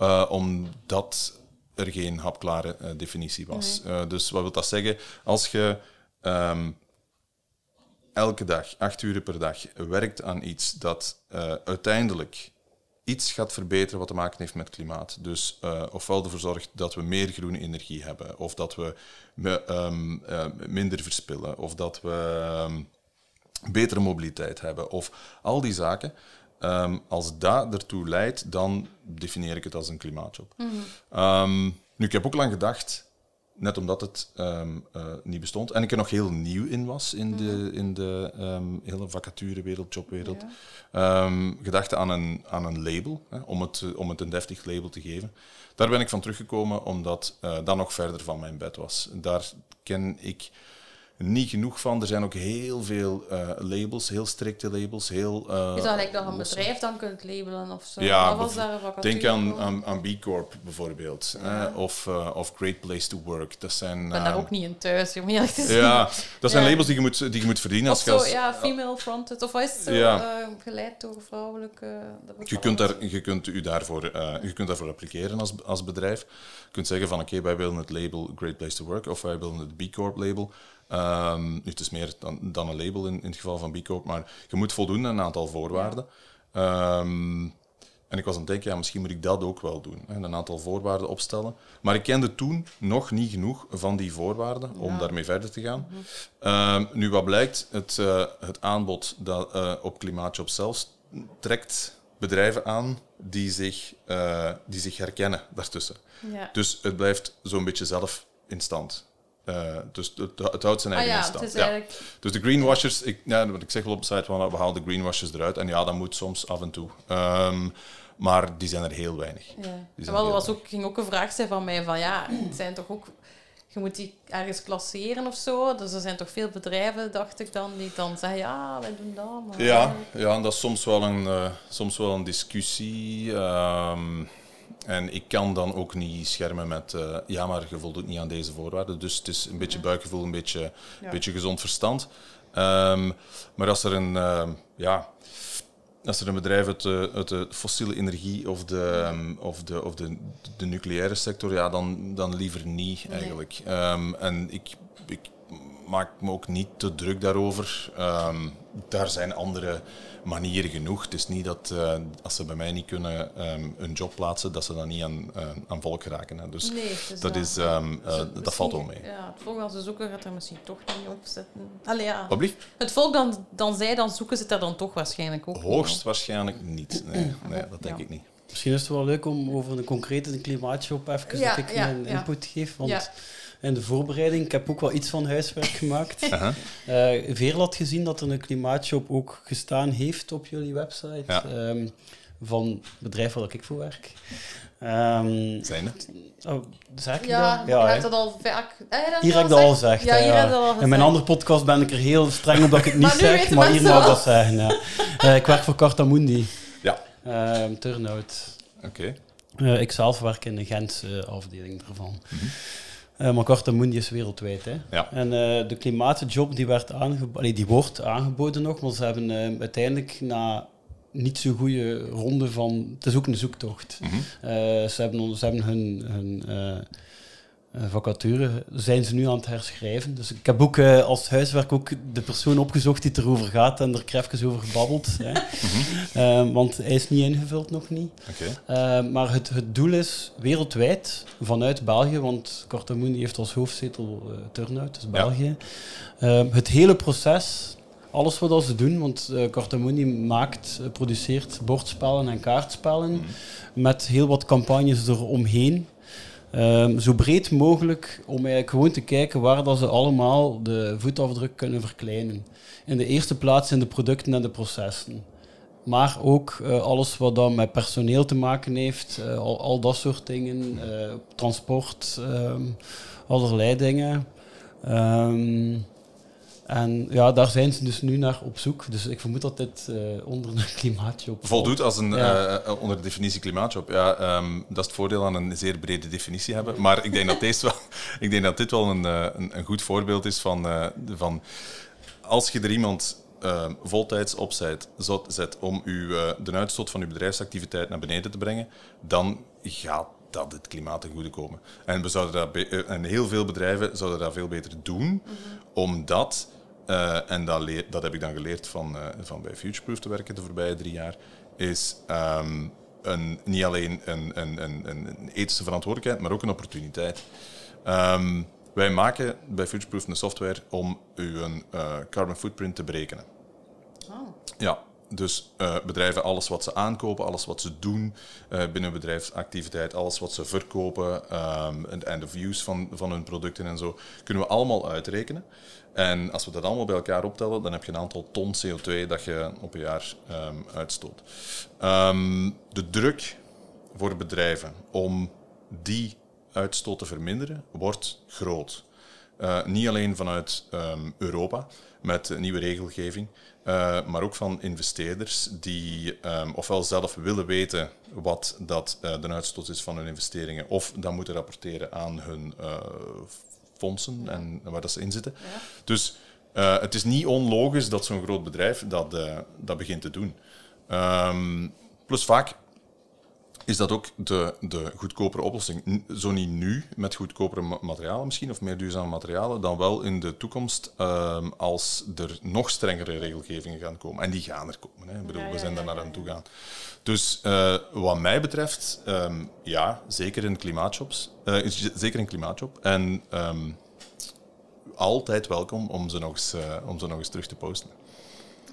eh, omdat er geen hapklare eh, definitie was. Eh, dus wat wil dat zeggen? Als je ehm, elke dag, acht uur per dag, werkt aan iets dat uiteindelijk iets gaat verbeteren wat te maken heeft met klimaat. Dus ofwel ervoor zorgt dat we meer groene energie hebben, of dat we me- ehm, eh, minder verspillen, of dat we ehm, betere mobiliteit hebben, of al die zaken. Ehm, als dat ertoe leidt, dan definieer ik het als een klimaatjob. Ehm, nu, ik heb ook lang gedacht, net omdat het ehm, eh, niet bestond en ik er nog heel nieuw in was in de, in de hele vacaturewereld, jobwereld, ehm, gedacht aan een, aan een label, hè, om, het, om het een deftig label te geven. Daar ben ik van teruggekomen omdat eh, dat nog verder van mijn bed was. Daar ken ik niet genoeg van. Er zijn ook heel veel eh, labels, heel strikte labels. Heel, eh, Is dat gelijk dat een bedrijf dan kunt labelen of zo? ja, daar denk aan, aan, aan B Corp bijvoorbeeld. eh, of, eh, of Great Place to Work. Dat zijn, Ik ben daar ook niet in thuis, om eerlijk te zijn. Ja, dat zijn Ja. labels die je moet, die je moet verdienen. Of Als zo, als- ja, female fronted. Of is het zo? Ja. geleid door vrouwelijke... je, kunt daar, je, kunt u daarvoor, je kunt daarvoor appliceren als, als bedrijf. Je kunt zeggen van oké, wij willen het label Great Place to Work of wij willen het B Corp label. Ehm, nu, het is meer dan, dan een label in, in het geval van B Corp, maar je moet voldoen aan een aantal voorwaarden. Ehm, en ik was aan het denken, ja, misschien moet ik dat ook wel doen. Hè, een aantal voorwaarden opstellen. Maar ik kende toen nog niet genoeg van die voorwaarden om daarmee verder te gaan. Ehm, nu, wat blijkt, het, eh, het aanbod dat, eh, op Klimaatjob zelfs trekt bedrijven aan die zich, eh, die zich herkennen daartussen. Ja. Dus het blijft zo'n beetje zelf in stand. Eh, dus het, het houdt zijn Ah eigen ja, in het stand. eigenlijk... Dus de greenwashers, ik, ja, wat ik zeg wel op de site, we halen de greenwashers eruit. En ja, dat moet soms af en toe. Ehm, maar die zijn er heel weinig. Ja. Wel, er was ook, ging ook een vraag zijn van mij van ja, het zijn toch ook... Je moet die ergens klasseren of zo. Dus er zijn toch veel bedrijven, dacht ik dan, die dan zeggen ja, wij doen dat. Maar Ja, ja en dat is soms wel een, eh, soms wel een discussie. ehm, en ik kan dan ook niet schermen met, eh, ja, maar je voldoet niet aan deze voorwaarden. Dus het is een beetje buikgevoel, een beetje, Ja. beetje gezond verstand. Ehm, maar als er een, ehm, ja, als er een bedrijf uit de, uit de fossiele energie of de, ehm, of de, of de, de nucleaire sector, ja, dan, dan liever niet eigenlijk. En ik, ik maak me ook niet te druk daarover. Ehm, daar zijn andere manieren genoeg. Het is niet dat eh, als ze bij mij niet kunnen ehm, een job plaatsen, dat ze dan niet aan, eh, aan volk geraken. Hè. Dus Nee, is dat, is, ehm, Dus eh, dat valt wel mee. Ja, het volk dat ze zoeken gaat er misschien toch niet op zetten. Allee, ja. Het volk dan, dan zij dan zoeken, zit daar dan toch waarschijnlijk ook. Hoogstwaarschijnlijk niet. Nee, <clears throat> nee dat denk Ja. ik niet. Misschien is het wel leuk om over een concrete klimaatjob even Ja, dat ik ja, mijn ja. input geef. Want Ja. In de voorbereiding, ik heb ook wel iets van huiswerk gemaakt. Eh Veerl had gezien dat er een klimaatjob ook gestaan heeft op jullie website. Ja. ehm, van het bedrijf waar ik voor werk. Ehm Zijn het? oh, zeg ik Ja, dat? hebt dat al vaak... Hier heb ik dat al gezegd? Ja, hier hè, heb je dat al In mijn andere podcast ben ik er heel streng op dat ik het <laughs> niet zeg, maar hier mag ik dat zeggen. Ja. Eh, ik werk voor Cartamundi, Ja. ehm Turnout. Oké. Eh, ik zelf werk in de Gentse afdeling daarvan. Mhm. Eh, maar Cartamundi is wereldwijd. Hè. Ja. En eh, de klimaatjob die, werd allee, die wordt aangeboden nog, maar ze hebben eh, uiteindelijk na niet zo goede ronde van... Het is ook een zoektocht. Mhm. Ze, hebben, ze hebben hun, hun vacature, zijn ze nu aan het herschrijven. Dus ik heb ook eh, als huiswerk ook de persoon opgezocht die het erover gaat en er even over gebabbeld. Hè. <laughs> Eh, want hij is niet ingevuld, nog niet. Eh, maar het, het doel is wereldwijd, vanuit België, want Cortamundi heeft als hoofdzetel eh Turnhout, dus België. Eh, het hele proces, alles wat ze doen, want uh, Cortamundi maakt, eh, produceert bordspellen en kaartspellen met heel wat campagnes eromheen. Ehm, zo breed mogelijk om eigenlijk gewoon te kijken waar dat ze allemaal de voetafdruk kunnen verkleinen. In de eerste plaats in de producten en de processen. Maar ook eh, alles wat dan met personeel te maken heeft, eh, al, dat soort dingen, eh, transport, ehm, allerlei dingen. Ehm, en ja, daar zijn ze dus nu naar op zoek. Dus ik vermoed dat dit eh, onder een <laughs> klimaatjob Voldoet als een, Ja. eh, onder de definitie klimaatjob. Ja, ehm, dat is het voordeel aan een zeer brede definitie hebben. Maar ik denk dat, deze wel, <laughs> ik denk dat dit wel een, eh, een, een goed voorbeeld is van, eh, de- van als je er iemand ehm, voltijds opzet zet, zet om uw, eh, de uitstoot van uw bedrijfsactiviteit naar beneden te brengen, dan gaat dat het klimaat ten goede komen. En, we zouden dat eh, en heel veel bedrijven zouden dat veel beter doen, omdat, eh, en dat, leer- dat heb ik dan geleerd van, eh, van bij Futureproof te werken de voorbije drie jaar, is ehm, een, niet alleen een, een, een, een ethische verantwoordelijkheid, maar ook een opportuniteit. Ehm, wij maken bij Futureproof een software om uw eh, carbon footprint te berekenen. Oh. Ja, dus eh, bedrijven, alles wat ze aankopen, alles wat ze doen eh, binnen bedrijfsactiviteit, alles wat ze verkopen ehm, en of use van, van hun producten en zo, kunnen we allemaal uitrekenen. En als we dat allemaal bij elkaar optellen, dan heb je een aantal ton CO2 dat je op een jaar ehm, uitstoot. Ehm, de druk voor bedrijven om die uitstoot te verminderen wordt groot. Eh, niet alleen vanuit ehm, Europa met nieuwe regelgeving, eh, maar ook van investeerders die ehm, ofwel zelf willen weten wat dat, eh, de uitstoot is van hun investeringen, of dat moeten rapporteren aan hun eh, fondsen en waar dat ze in zitten. Ja. Dus het is niet onlogisch dat zo'n groot bedrijf dat, dat begint te doen. Ehm, plus vaak is dat ook de, de goedkopere oplossing. Zo niet nu, met goedkopere ma- materialen misschien, of meer duurzame materialen, dan wel in de toekomst ehm, als er nog strengere regelgevingen gaan komen. En die gaan er komen. Hè. Ik bedoel, Ja, we zijn daar naar aan toe gaan. Dus eh, wat mij betreft, ehm, ja, zeker in klimaatjobs. eh, is- zeker in klimaatjob. En ehm, altijd welkom om ze, nog eens, eh, om ze nog eens terug te posten.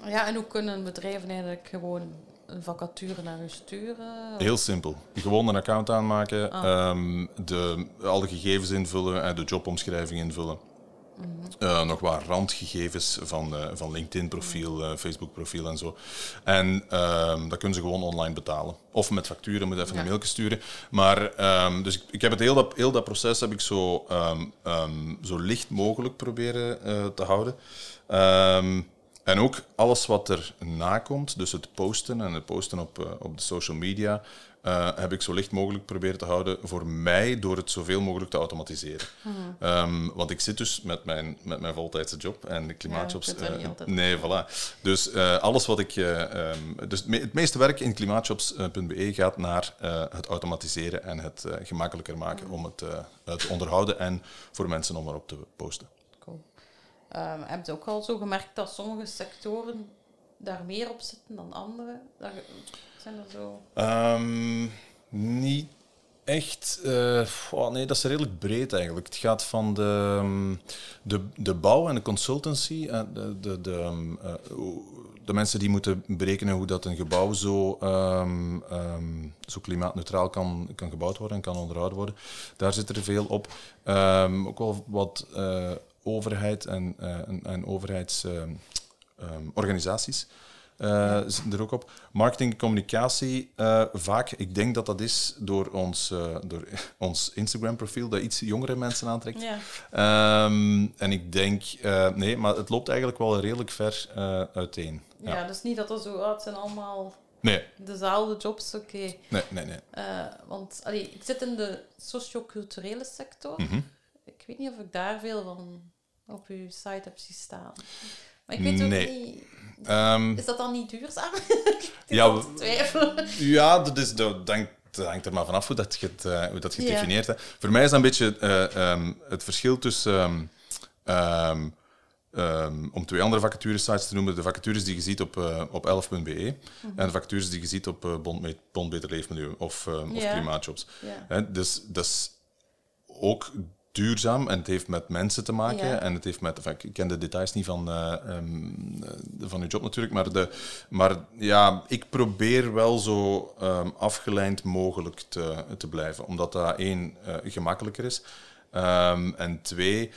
Ja, en hoe kunnen bedrijven eigenlijk gewoon een vacature naar u sturen? Heel simpel. Gewoon een account aanmaken, Ah. ehm, de, alle gegevens invullen en de jobomschrijving invullen. Mhm. Eh, nog wat randgegevens van, eh, van LinkedIn-profiel, eh, Facebook-profiel en zo. En ehm, dat kunnen ze gewoon online betalen. Of met facturen, moet even Ja. een mailje sturen. Maar, ehm, dus ik, ik heb het heel dat, heel dat proces heb ik zo, zo licht mogelijk proberen te houden. En ook alles wat er nakomt, dus het posten en het posten op, eh, op de social media, eh, heb ik zo licht mogelijk proberen te houden voor mij door het zoveel mogelijk te automatiseren. Ehm, want ik zit dus met mijn, met mijn voltijdse job en de klimaatjobs. Ja, eh, nee, voilà. Dus alles wat ik. eh, ehm, dus het me- het meeste werk in klimaatjobs.be gaat naar het automatiseren en het gemakkelijker maken om het te onderhouden en voor mensen om erop te posten. Ehm, heb je ook al zo gemerkt dat sommige sectoren daar meer op zitten dan andere? Zijn er zo... Ehm, niet echt. eh, oh, nee, dat is redelijk breed eigenlijk. Het gaat van de, ehm, de, de bouw en de consultancy. eh, de, de, de, eh, de mensen die moeten berekenen hoe dat een gebouw zo, zo klimaatneutraal kan, kan gebouwd worden en kan onderhouden worden. Daar zit er veel op. Ook wel wat overheid en, eh, en, en overheidsorganisaties. eh, zitten er ook op. Marketing en communicatie, eh, vaak, ik denk dat dat is door ons, eh, door <laughs> ons Instagram-profiel, dat iets jongere mensen aantrekt. Ja. Ehm, en ik denk, eh, nee, maar het loopt eigenlijk wel redelijk ver eh, uiteen. Ja. Ja. dus niet dat er zo... Oh, het zijn allemaal Nee, dezelfde jobs, oké. nee, nee. nee. Eh, want allee, ik zit in de socioculturele sector. Mhm. Ik weet niet of ik daar veel van op uw site heb zien staan. Maar ik weet ook niet... Ehm, Is dat dan niet duurzaam? <laughs> Ja, twijfelen. Ja, dat, is, dat, dank- dat hangt er maar vanaf hoe dat je het, eh, hoe dat je het definieert. Hè. Voor mij is dat een beetje eh, ehm, het verschil tussen... ehm, ehm, om twee andere vacaturesites te noemen, de vacatures die je ziet op, eh, op 11.be en de vacatures die je ziet op eh, Bond, Bond Beter Leefmilieu of, ehm, of. Klimaatjobs. Dus dat is ook duurzaam en het heeft met mensen te maken. Ja. En het heeft met, enfin, ik ken de details niet van, eh, ehm, eh, van uw job natuurlijk, maar, de, maar ja, ik probeer wel zo ehm, afgeleid mogelijk te, te blijven. Omdat dat één, eh, gemakkelijker is. Ehm, en twee,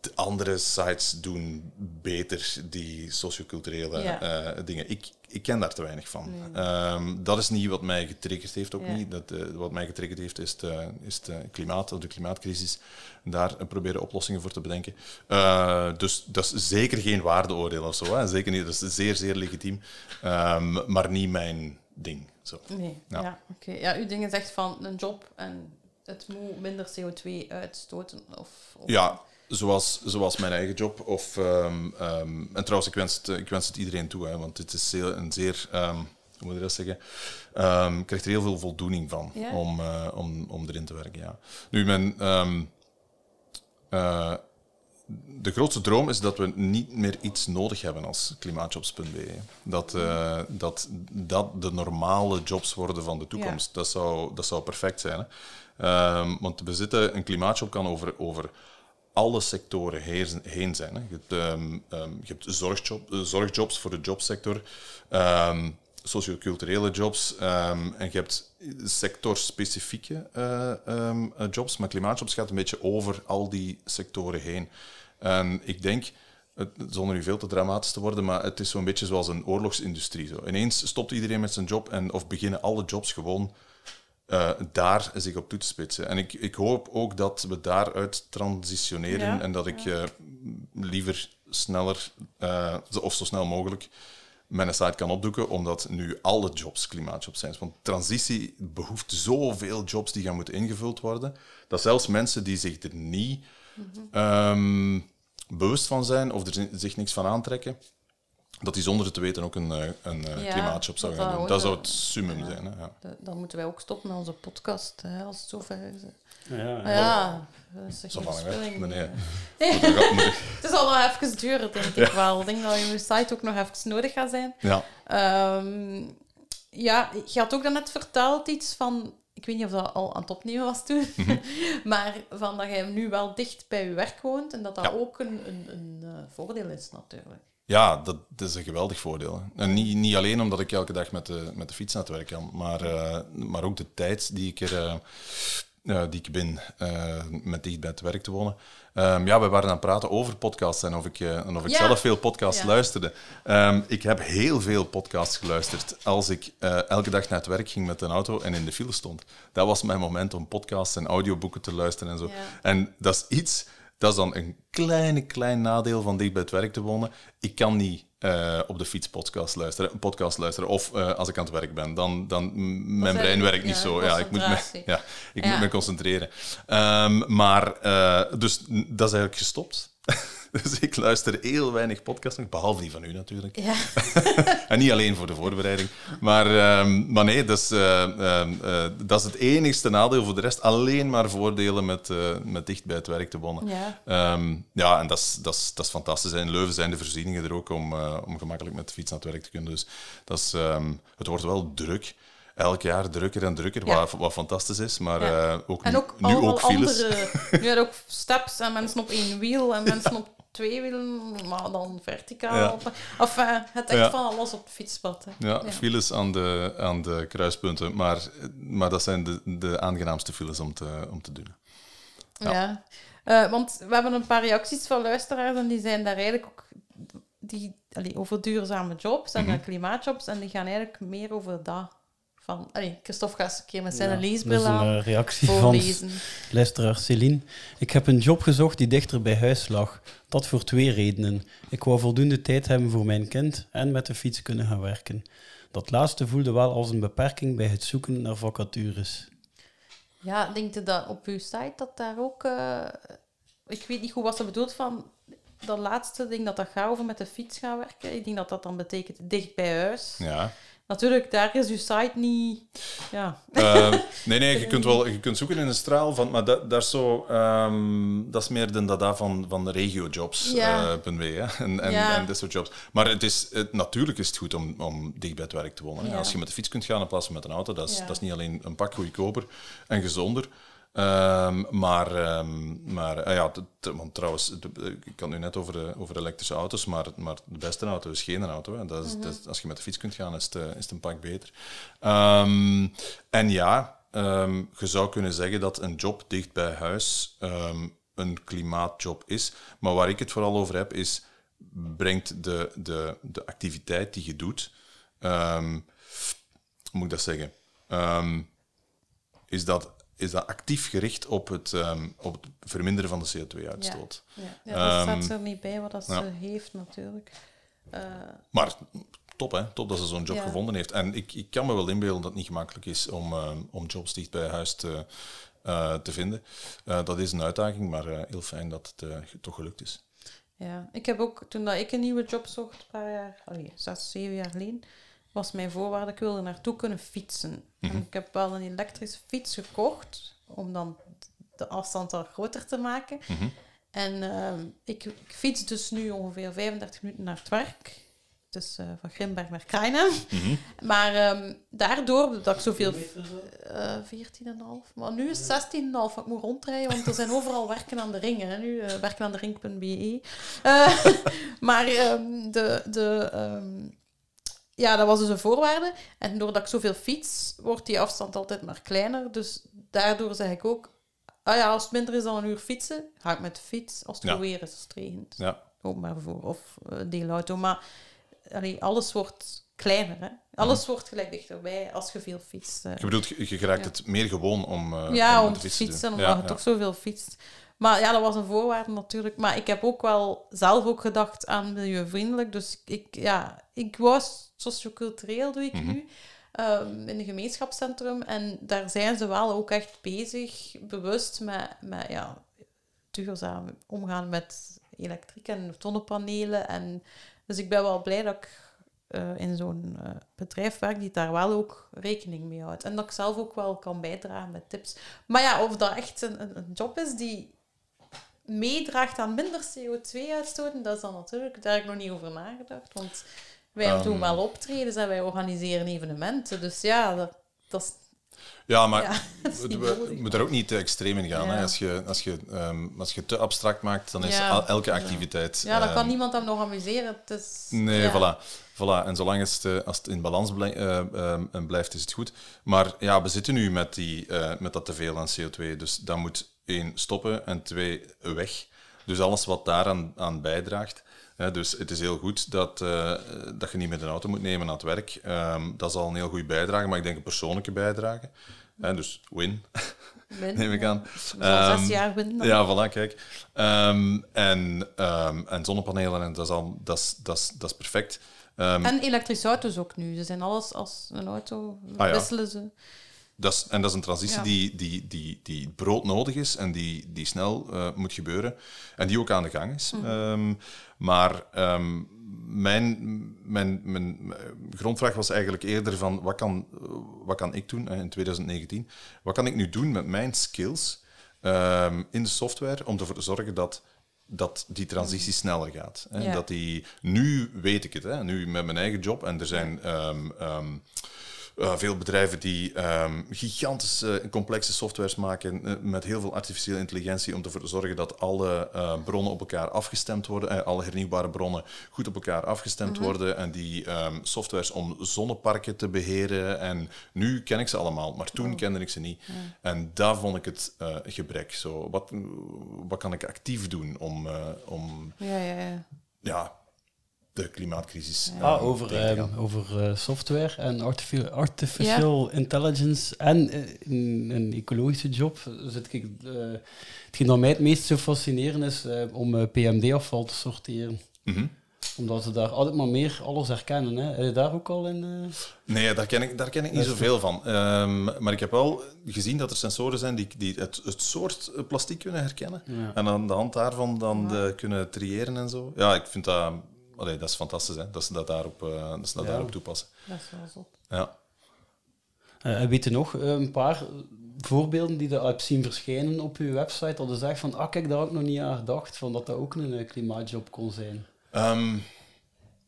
de andere sites doen beter die socioculturele Ja. dingen. Ik, ik ken daar te weinig van. Ehm, dat is niet wat mij getriggerd heeft, ook Ja. niet. Dat, eh, wat mij getriggerd heeft, is, het, is het eh, klimaat, of de klimaatcrisis. Daar eh, proberen oplossingen voor te bedenken. Eh, dus dat is zeker geen waardeoordeel of zo. Hè. Zeker niet. Dat is zeer, zeer legitiem. Ehm, maar niet mijn ding. Zo. Nee, Ja. ja. oké. Ja, uw ding is echt van een job en het moet minder CO2 uitstoten. Of, of- Ja, zoals, zoals mijn eigen job. Of, ehm, ehm, en trouwens, ik wens, het, ik wens het iedereen toe, hè, want het is zeer, een zeer, ehm, hoe moet je dat zeggen, ik krijg er heel veel voldoening van Ja? om, eh, om, om erin te werken. Ja. Nu, mijn, eh, de grootste droom is dat we niet meer iets nodig hebben als klimaatjobs.be. Dat, eh, dat dat de normale jobs worden van de toekomst. Dat, zou, dat zou perfect zijn. Hè? Want we zitten, een klimaatjob kan over, over alle sectoren heen, zijn. Hè. Je hebt, ehm, ehm, je hebt eh, zorgjobs voor de jobsector, ehm socioculturele jobs en je hebt sectorspecifieke eh, eh, jobs. Maar klimaatjobs gaat een beetje over al die sectoren heen. En ik denk, zonder nu veel te dramatisch te worden, maar het is zo'n beetje zoals een oorlogsindustrie. Zo. Ineens stopt iedereen met zijn job en of beginnen alle jobs gewoon eh, daar zich op toe te spitsen. En ik, ik hoop ook dat we daaruit transitioneren Ja, en dat ik eh, liever sneller, eh, of zo snel mogelijk, mijn site kan opdoeken, omdat nu alle jobs klimaatjobs zijn. Want transitie behoeft zoveel jobs die gaan moeten ingevuld worden, dat zelfs mensen die zich er niet ehm, bewust van zijn of er zi- zich niks van aantrekken, dat die zonder het te weten ook een, eh, een eh, Ja, klimaatjob zou dat gaan dat doen. Dat zou ook, het summum zijn. Hè? Ja. Da- Dan moeten wij ook stoppen met onze podcast, hè, als het zover is. Ja, ja, dat is Zo geen van, hè? spilling. Nee, nee. Het zal nog even duren, denk ik wel. Ik denk dat je site ook nog even nodig gaat zijn. Ja. Ehm, ja, je had ook daarnet verteld iets van... Ik weet niet of dat al aan het opnemen was toen. Mhm. <laughs> maar van dat jij nu wel dicht bij je werk woont. En dat dat Ja. ook een, een, een eh, voordeel is, natuurlijk. Ja, dat, dat is een geweldig voordeel. En niet, niet alleen omdat ik elke dag met de, met de fiets naar het werk kan, maar, eh, maar ook de tijd die ik er eh, die ik ben met dicht bij het werk te wonen. Ehm, ja, we waren aan het praten over podcasts en of ik, en of ik Ja. zelf veel podcasts Ja. luisterde. Ehm, ik heb heel veel podcasts geluisterd als ik elke dag naar het werk ging met een auto en in de file stond. Dat was mijn moment om podcasts en audioboeken te luisteren en zo. Ja. En dat is iets, dat is dan een kleine, klein nadeel van dicht bij het werk te wonen. Ik kan niet eh, op de fiets podcast luisteren, een podcast luisteren. Of eh, als ik aan het werk ben, dan, dan mijn brein werkt niet zo. Ja, ik moet me, <laughs> ja, ik Ja. moet me concentreren. Ehm, maar, eh, dus dat is eigenlijk gestopt. <laughs> dus ik luister heel weinig podcasts, behalve die van u natuurlijk. Ja. <laughs> En niet alleen voor de voorbereiding. Maar, ehm, maar nee, dat is, ehm, eh, dat is het enigste nadeel. Voor de rest alleen maar voordelen met, eh, met dicht bij het werk te wonen. Ja. Ehm, ja, en dat is, dat, is, dat is fantastisch. En in Leuven zijn de voorzieningen er ook om, om gemakkelijk met de fiets naar het werk te kunnen. Dus dat is, het wordt wel druk. Elk jaar drukker en drukker, Ja. wat, wat fantastisch is. Maar Ja. eh, ook En nu, ook nu ook files. andere... <laughs> Nu had ook steps en mensen op één wiel en <laughs> mensen op twee wielen, maar dan verticaal. Of eh, het echt van alles op het fietspad. hè. Ja, files aan de, aan de kruispunten. Maar, maar dat zijn de, de aangenaamste files om te, om te doen. Ja. Eh, want we hebben een paar reacties van luisteraars en die zijn daar eigenlijk ook die, allee, over duurzame jobs en Mhm. klimaatjobs. En die gaan eigenlijk meer over dat. Van, allee, Christophe gaat eens een keer met zijn Ja, leesbril dat is aan een eh, reactie van voorlezen. <laughs> luisteraar Celine. Ik heb een job gezocht die dichter bij huis lag. Dat voor twee redenen. Ik wou voldoende tijd hebben voor mijn kind en met de fiets kunnen gaan werken. Dat laatste voelde wel als een beperking bij het zoeken naar vacatures. Ja, denkt u dat op uw site dat daar ook... eh, ik weet niet goed wat ze bedoelt van dat laatste ding dat dat gaat over met de fiets gaan werken. Ik denk dat dat dan betekent dicht bij huis. Ja. Natuurlijk, daar is uw site niet... Ja. Eh, nee, nee, je <laughs> kunt wel je kunt zoeken in een straal, van, maar dat, dat, is zo, ehm, dat is meer de data van, van de regiojobs. Ja. eh, en, en, Ja. en dat soort jobs. Maar het is, het, natuurlijk is het goed om, om dicht bij het werk te wonen. Ja. Als je met de fiets kunt gaan in plaats van met een auto, dat is, Ja. dat is niet alleen een pak goedkoper en gezonder. Ehm, maar ehm, maar eh, ja, want trouwens, ik had nu net over, de, over elektrische auto's, maar, maar de beste auto is geen auto. Hè. Dat is, dat als je met de fiets kunt gaan, is het, eh, is het een pak beter. Ehm, en ja, je zou kunnen zeggen dat een job dicht bij huis een klimaatjob is. Maar waar ik het vooral over heb, is brengt de, de, de activiteit die je doet, hoe moet ik dat zeggen? Is dat, is dat actief gericht op het, ehm, op het verminderen van de CO2-uitstoot. Ja, ja dat Ehm, staat er niet bij wat dat ze ja. heeft, natuurlijk. Eh, Maar top, hè? Top dat ze zo'n job Ja. gevonden heeft. En ik, ik kan me wel inbeelden dat het niet gemakkelijk is om, ehm, om jobs dicht bij huis te, eh, te vinden. Eh, dat is een uitdaging, maar heel fijn dat het toch gelukt is. ja. Ik heb ook, toen dat ik een nieuwe job zocht, een paar jaar, allee, zes, zeven jaar geleden, was mijn voorwaarde, ik wilde naartoe kunnen fietsen. En ik heb wel een elektrische fiets gekocht, om dan de afstand wat groter te maken. Mhm. En ehm, ik, ik fiets dus nu ongeveer 35 minuten naar het werk. Dus eh, van Grimberg naar Krijnen. Mhm. Maar ehm, daardoor dat ik zoveel... eh 14,5. Maar nu is het 16,5 wat ik moet rondrijden, want er zijn <laughs> overal werken aan de ring. Hè, nu, eh werken aan de ring.be. Eh, <laughs> maar ehm, de... de ehm, ja, dat was dus een voorwaarde. En doordat ik zoveel fiets, wordt die afstand altijd maar kleiner. Dus daardoor zeg ik ook... Ah ja, als het minder is dan een uur fietsen, ga ik met de fiets. Als het Ja. weer is, als het regent. Ja. Openbaar vervoer of eh, deelauto. Maar allee, alles wordt kleiner. Hè? Alles wordt gelijk dichterbij als je veel fietst. eh. Je bedoelt, je, je geraakt Ja. het meer gewoon om, eh, Ja, om om te fietsen. omdat Ja, je toch zoveel fietst. Maar ja, dat was een voorwaarde natuurlijk. Maar ik heb ook wel zelf ook gedacht aan milieuvriendelijk. Dus ik, ja, ik was sociocultureel, doe ik Mhm. nu, ehm, in een gemeenschapscentrum. En daar zijn ze wel ook echt bezig, bewust met, met ja, duurzaam omgaan met elektriek en zonnepanelen. En, dus ik ben wel blij dat ik eh, in zo'n eh, bedrijf werk die daar wel ook rekening mee houdt. En dat ik zelf ook wel kan bijdragen met tips. Maar ja, of dat echt een, een, een job is die meedraagt aan minder CO2-uitstoten, dat is dan natuurlijk, daar heb ik nog niet over nagedacht. Want wij doen wel optredens en wij organiseren evenementen. Dus ja, dat, dat is... Ja, maar Ja, <laughs> dat is we, moeten er ook niet te extreem in gaan. Ja. Hè. Als, je, als, je, ehm, als je te abstract maakt, dan is Ja. elke activiteit... Ja, dan kan ehm, niemand hem nog amuseren. Nee, voilà. voilà. En zolang het, eh, als het in balans blij- eh, ehm, blijft, is het goed. Maar ja, we zitten nu met, die, eh, met dat teveel aan CO2. Dus dat moet één stoppen en twee weg. Dus alles wat daaraan aan bijdraagt. Hè, dus het is heel goed dat, eh, dat je niet met een auto moet nemen naar het werk. Ehm, dat is al een heel goede bijdrage, maar ik denk een persoonlijke bijdrage. Hè, dus win, <laughs> Win, neem ik aan. Al zes Ehm, jaar win. dan. ja, voilà, kijk. Ehm, en, ehm, en zonnepanelen, en dat, is al, dat, is, dat, is, dat is perfect. Ehm, En elektrische auto's ook nu. Ze zijn alles als een auto, Ah, ja. wisselen ze. Dat is, en dat is een transitie Ja. die, die, die, die broodnodig is en die, die snel eh, moet gebeuren. En die ook aan de gang is. Mhm. Ehm, maar ehm, mijn, mijn, mijn, mijn grondvraag was eigenlijk eerder van wat kan, wat kan ik doen eh, in 2019? Wat kan ik nu doen met mijn skills ehm, in de software om ervoor te zorgen dat dat die transitie sneller gaat. Hè? Ja. Dat die, nu weet ik het, hè? nu met mijn eigen job. En er zijn eh, veel bedrijven die ehm, gigantische en complexe softwares maken eh, met heel veel artificiële intelligentie om ervoor te zorgen dat alle eh, bronnen op elkaar afgestemd worden, alle hernieuwbare bronnen goed op elkaar afgestemd worden en die ehm, softwares om zonneparken te beheren. En nu ken ik ze allemaal, maar toen kende ik ze niet. En daar vond ik het gebrek. Zo, wat, wat kan ik actief doen om, om Ja, ja, ja. ja, de klimaatcrisis eh, Ah, over, ehm, over eh, software en artifi- artificial intelligence en eh, in een ecologische job zit ik... eh hetgeen dat mij het meest zou fascineren is om PMD-afval te sorteren. Mhm. Omdat ze daar altijd maar meer alles herkennen. Hè. Heb je daar ook al in... eh? Nee, daar ken ik, daar ken ik niet zoveel van. Ehm, maar ik heb wel gezien dat er sensoren zijn die, die het, het soort plastic kunnen herkennen. Ja. En aan de hand daarvan dan de, kunnen triëren en zo. Ja, ik vind dat... Allee, dat is fantastisch, hè, dat ze dat daarop, eh, dat ze dat Ja. daarop toepassen. Dat is wel zot. Ja. Eh, en weet je nog eh, een paar voorbeelden die je hebt zien verschijnen op uw website? Dat je zegt van, ah kijk, daar had ik nog niet aan gedacht, van dat dat ook een klimaatjob kon zijn. Ehm,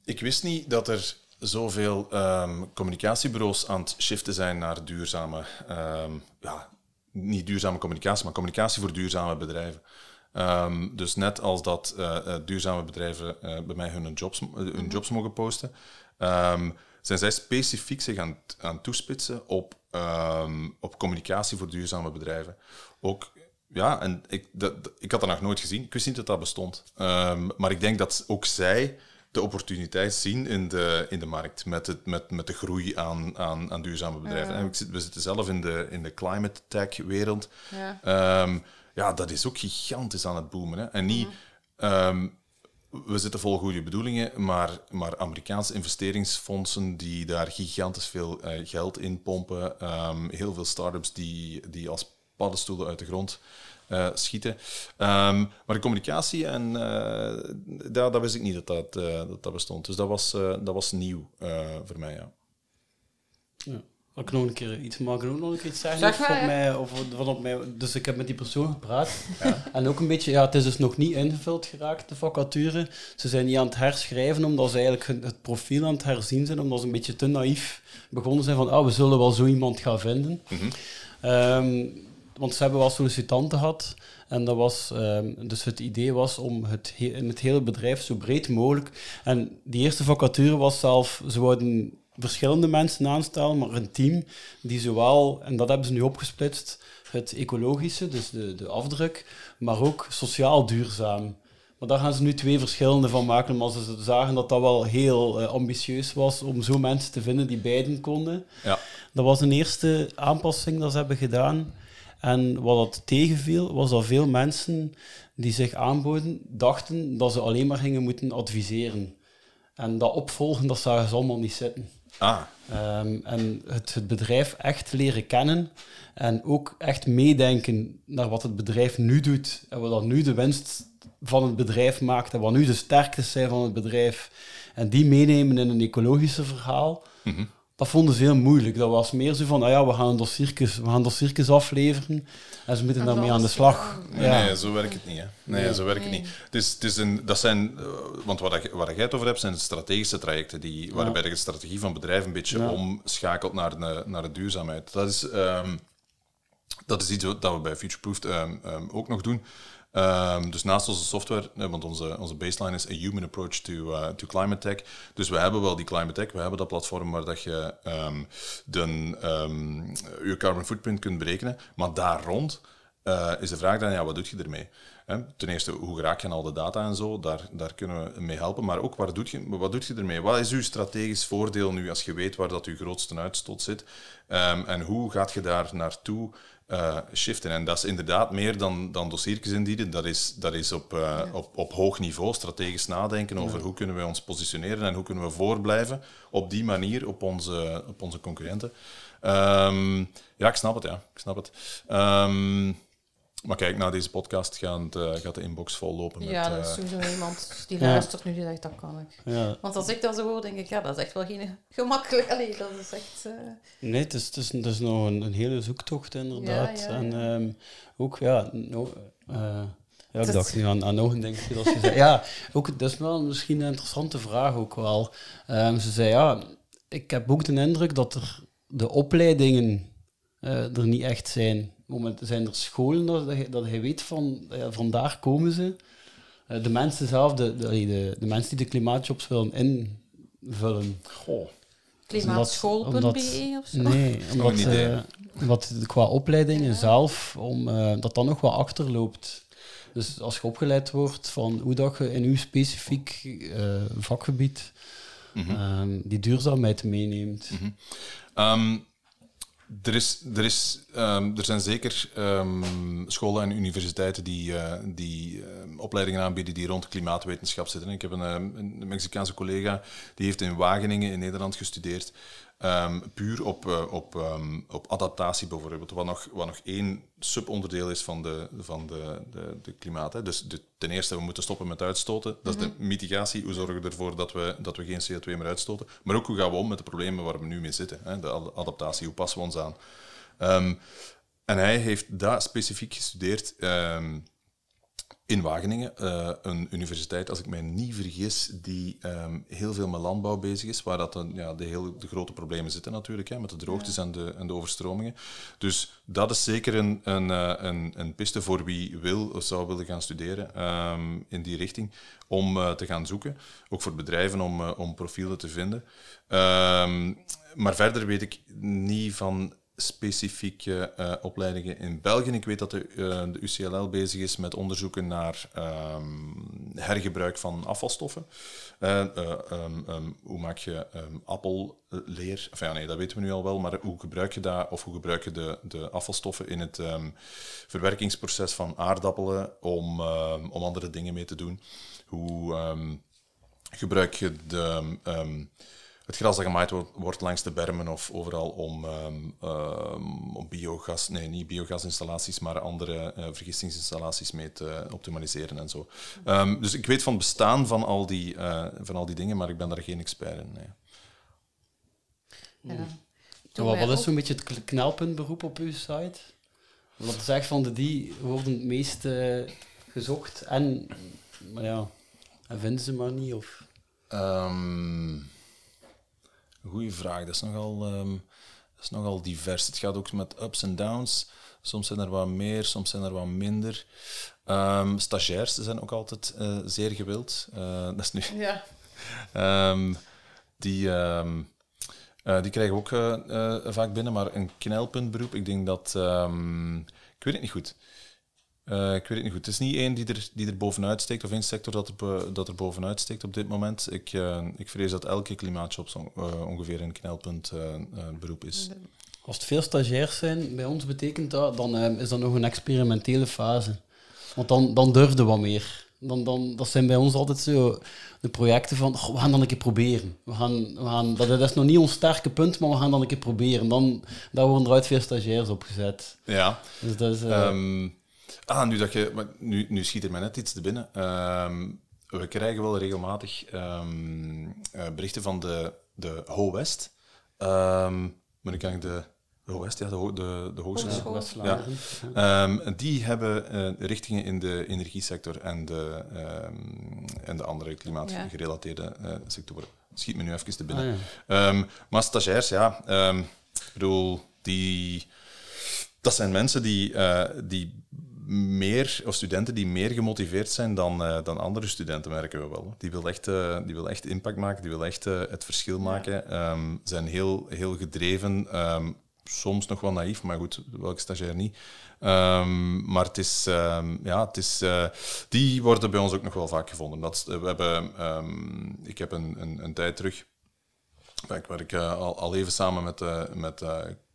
ik wist niet dat er zoveel ehm, communicatiebureaus aan het shiften zijn naar duurzame, ehm, ja, niet duurzame communicatie, maar communicatie voor duurzame bedrijven. Ehm, dus net als dat eh, eh, duurzame bedrijven eh, bij mij hun jobs, hun jobs mogen posten, ehm, zijn zij specifiek zich aan, aan toespitsen op, ehm, op communicatie voor duurzame bedrijven. Ook ja, en ik, dat, ik had dat nog nooit gezien. Ik wist niet dat dat bestond. Maar ik denk dat ook zij de opportuniteit zien in de, in de markt met, het, met, met de groei aan, aan, aan duurzame bedrijven. En we zitten zelf in de, in de climate tech-wereld. Ja. Ehm, ja, dat is ook gigantisch aan het boomen. Hè. En niet... ehm, we zitten vol goede bedoelingen, maar, maar Amerikaanse investeringsfondsen die daar gigantisch veel eh, geld in pompen. ehm, heel veel start-ups die, die als paddenstoelen uit de grond eh, schieten. Ehm, maar de communicatie, en, eh, dat, dat wist ik niet dat dat, eh, dat, dat bestond. Dus dat was, eh, dat was nieuw eh, voor mij, ja. Ja. Wil ik nog een keer iets, mag ik ook nog een keer iets zeggen? Zeg Of op mij, of van op mij, dus ik heb met die persoon gepraat. En ook een beetje, ja, het is dus nog niet ingevuld geraakt, de vacature. Ze zijn niet aan het herschrijven, omdat ze eigenlijk het profiel aan het herzien zijn, omdat ze een beetje te naïef begonnen zijn van, ah, we zullen wel zo iemand gaan vinden. Mhm. Ehm, want ze hebben wel sollicitanten gehad. En dat was, ehm, dus het idee was om het, he- het hele bedrijf zo breed mogelijk. En die eerste vacature was zelf, ze wouden verschillende mensen aanstellen, maar een team die zowel, en dat hebben ze nu opgesplitst, het ecologische, dus de, de afdruk, maar ook sociaal duurzaam. Maar daar gaan ze nu twee verschillende van maken, omdat ze zagen dat dat wel heel eh, ambitieus was om zo mensen te vinden die beiden konden. Ja. Dat was een eerste aanpassing dat ze hebben gedaan. En wat dat tegenviel, was dat veel mensen die zich aanboden, dachten dat ze alleen maar gingen moeten adviseren. En dat opvolgen, dat zagen ze allemaal niet zitten. Ah, Ehm, en het, het bedrijf echt leren kennen en ook echt meedenken naar wat het bedrijf nu doet en wat dan nu de winst van het bedrijf maakt en wat nu de sterktes zijn van het bedrijf. En die meenemen in een ecologische verhaal. Mhm. Dat vonden ze heel moeilijk. Dat was meer zo van, ah ja, we gaan een dossiertjes, we gaan dossiertjes afleveren en ze moeten En daarmee dat aan de slag. Ja. Nee, zo werkt het niet. Hè. Nee, zo werkt het niet. Het is, het is een, dat zijn, eh, want waar, je- waar jij het over hebt, zijn strategische trajecten die, waarbij je de strategie van bedrijf een beetje Ja. omschakelt naar de, naar de duurzaamheid. Dat is, ehm, dat is iets wat dat we bij Futureproofed ehm, ehm, ook nog doen. Ehm, dus naast onze software, eh, want onze, onze baseline is a human approach to, eh, to climate tech. Dus we hebben wel die climate tech, we hebben dat platform waar dat je ehm, de, ehm, je carbon footprint kunt berekenen. Maar daar rond eh, is de vraag dan, ja, wat doe je ermee? Ten eerste, hoe raak je al de data en zo? Daar, daar kunnen we mee helpen. Maar ook, waar doet je, wat doet je ermee? Wat is uw strategisch voordeel nu als je weet waar dat uw grootste uitstoot zit? En hoe gaat je daar naartoe eh, shiften? En dat is inderdaad meer dan, dan dossiertjes indienen. Dat is, dat is op, eh, op, op hoog niveau strategisch nadenken over hoe kunnen we ons positioneren en hoe kunnen we voorblijven op die manier op onze, op onze concurrenten. Ehm, ja, ik snap het, ja. Ik snap het. Ehm, maar kijk, na deze podcast gaat, gaat de inbox vol lopen met... Ja, dat is eh, sowieso iemand die Ja. luistert nu die zegt, dat kan ik. Ja. Want als ik dat zo hoor, denk ik, ja, dat is echt wel geen gemakkelijk. Allee, dat is echt... eh, Nee, het is, het is, het is nog een, een hele zoektocht, inderdaad. Ja, ja, En ehm, ook, ja, no, eh, ja, ik Dat- dacht nu aan, aan nog een dat je zei. Ja, ook, dat is wel misschien een interessante vraag ook wel. Ehm, ze zei, ja, ik heb ook de indruk dat er de opleidingen eh, er niet echt zijn. Moment, zijn er scholen dat, dat, je weet van, ja, vandaar komen ze. Eh, de mensen zelf, de, de, de, de mensen die de klimaatjobs willen invullen. goh. Klimaatschool.be of zo. Nee, omdat, eh, het qua opleidingen zelf, om, eh, dat dan nog wat achterloopt. Dus als je opgeleid wordt van hoe dat je in uw specifiek eh, vakgebied Mhm. ehm, die duurzaamheid meeneemt. Ehm, er, is, er, is, ehm, er zijn zeker ehm, scholen en universiteiten die, eh, die ehm, opleidingen aanbieden die rond klimaatwetenschap zitten. Ik heb een, een Mexicaanse collega die heeft in Wageningen in Nederland gestudeerd. Ehm, puur op, eh, op, ehm, op adaptatie bijvoorbeeld, wat nog, wat nog één subonderdeel is van de, van de, de, de klimaat. Hè. Dus de, ten eerste, we moeten stoppen met uitstoten. Dat is de mitigatie. Hoe zorgen we ervoor dat we, dat we geen CO2 meer uitstoten? Maar ook hoe gaan we om met de problemen waar we nu mee zitten? Hè. De ad- adaptatie, hoe passen we ons aan? Ehm, en hij heeft daar specifiek gestudeerd in Wageningen, eh, een universiteit, als ik mij niet vergis, die ehm, heel veel met landbouw bezig is, waar dat dan, ja, de, heel, de grote problemen zitten natuurlijk, hè, met de droogtes en, de, en de overstromingen. Dus dat is zeker een, een, eh, een, een piste voor wie wil of zou willen gaan studeren ehm, in die richting, om eh, te gaan zoeken. Ook voor bedrijven om, om profielen te vinden. Ehm, maar verder weet ik niet van specifieke eh, opleidingen in België. Ik weet dat de, eh, de UCLL bezig is met onderzoeken naar ehm, hergebruik van afvalstoffen. Eh, eh, ehm, ehm, hoe maak je appelleer? Enfin, nee, dat weten we nu al wel, maar hoe gebruik je dat of hoe gebruik je de, de afvalstoffen in het verwerkingsproces van aardappelen om, om andere dingen mee te doen? Hoe gebruik je de, het gras dat gemaaid wordt, wordt langs de bermen of overal om, ehm, ehm, om biogas, nee, niet biogasinstallaties, maar andere eh, vergistingsinstallaties mee te optimaliseren en zo. Ehm, dus ik weet van het bestaan van al, die, eh, van al die dingen, maar ik ben daar geen expert in. Nee. Ja. doen Wat, is zo'n beetje het knelpuntberoep op uw site? Wat zegt van de die worden het meest eh, gezocht en, maar ja, en vinden ze maar niet? Of... Ehm goeie vraag. Dat is, nogal, ehm, dat is nogal divers. Het gaat ook met ups en downs. Soms zijn er wat meer, soms zijn er wat minder. Ehm stagiairs zijn ook altijd eh, zeer gewild. Eh, dat is nu <laughs> Ja. Ehm, die, eh, die krijgen we ook vaak binnen, maar een knelpuntberoep, ik denk dat... ik weet het niet goed. Eh, ik weet het niet goed. Het is niet één die er, die er bovenuit steekt, of één sector dat er, dat er bovenuit steekt op dit moment. Ik, eh, ik vrees dat elke klimaatjob zo, eh, ongeveer een knelpuntberoep is. Als het veel stagiairs zijn bij ons, betekent dat, dan is dat nog een experimentele fase. Want dan, dan durfde wat meer. Dan, dan, dat zijn bij ons altijd zo de projecten van, "Goh, we gaan dan een keer proberen. We gaan, we gaan, dat, dat is nog niet ons sterke punt, maar we gaan dan een keer proberen. Dan, daar worden eruit veel stagiairs opgezet. Ja. Dus dat is... eh, Ehm, ah, nu, dat je, maar nu, nu schiet er mij net iets te binnen. Ehm, we krijgen wel regelmatig ehm, eh, berichten van de, de Ho West. Ehm maar nu kan ik de, de Ho West, ja, de, de, de hogeschool. Ehm, die hebben eh, richtingen in de energiesector en de, ehm, en de andere klimaatgerelateerde eh, sectoren. Schiet me nu even te binnen. Ah, ja. Ehm, maar stagiairs, ja. ehm, ik bedoel, die, dat zijn mensen die, eh, die meer, of studenten die meer gemotiveerd zijn dan, eh, dan andere studenten, merken we wel. Die wil echt, eh, die wil echt impact maken, die wil echt eh, het verschil maken. Ehm, zijn heel, heel gedreven, ehm, soms nog wel naïef, maar goed, welke stagiair niet. Ehm, maar het is, ja, het is, die worden bij ons ook nog wel vaak gevonden. Dat, we hebben, ik heb een, een, een tijd terug ik werk eh, al, al even samen met, met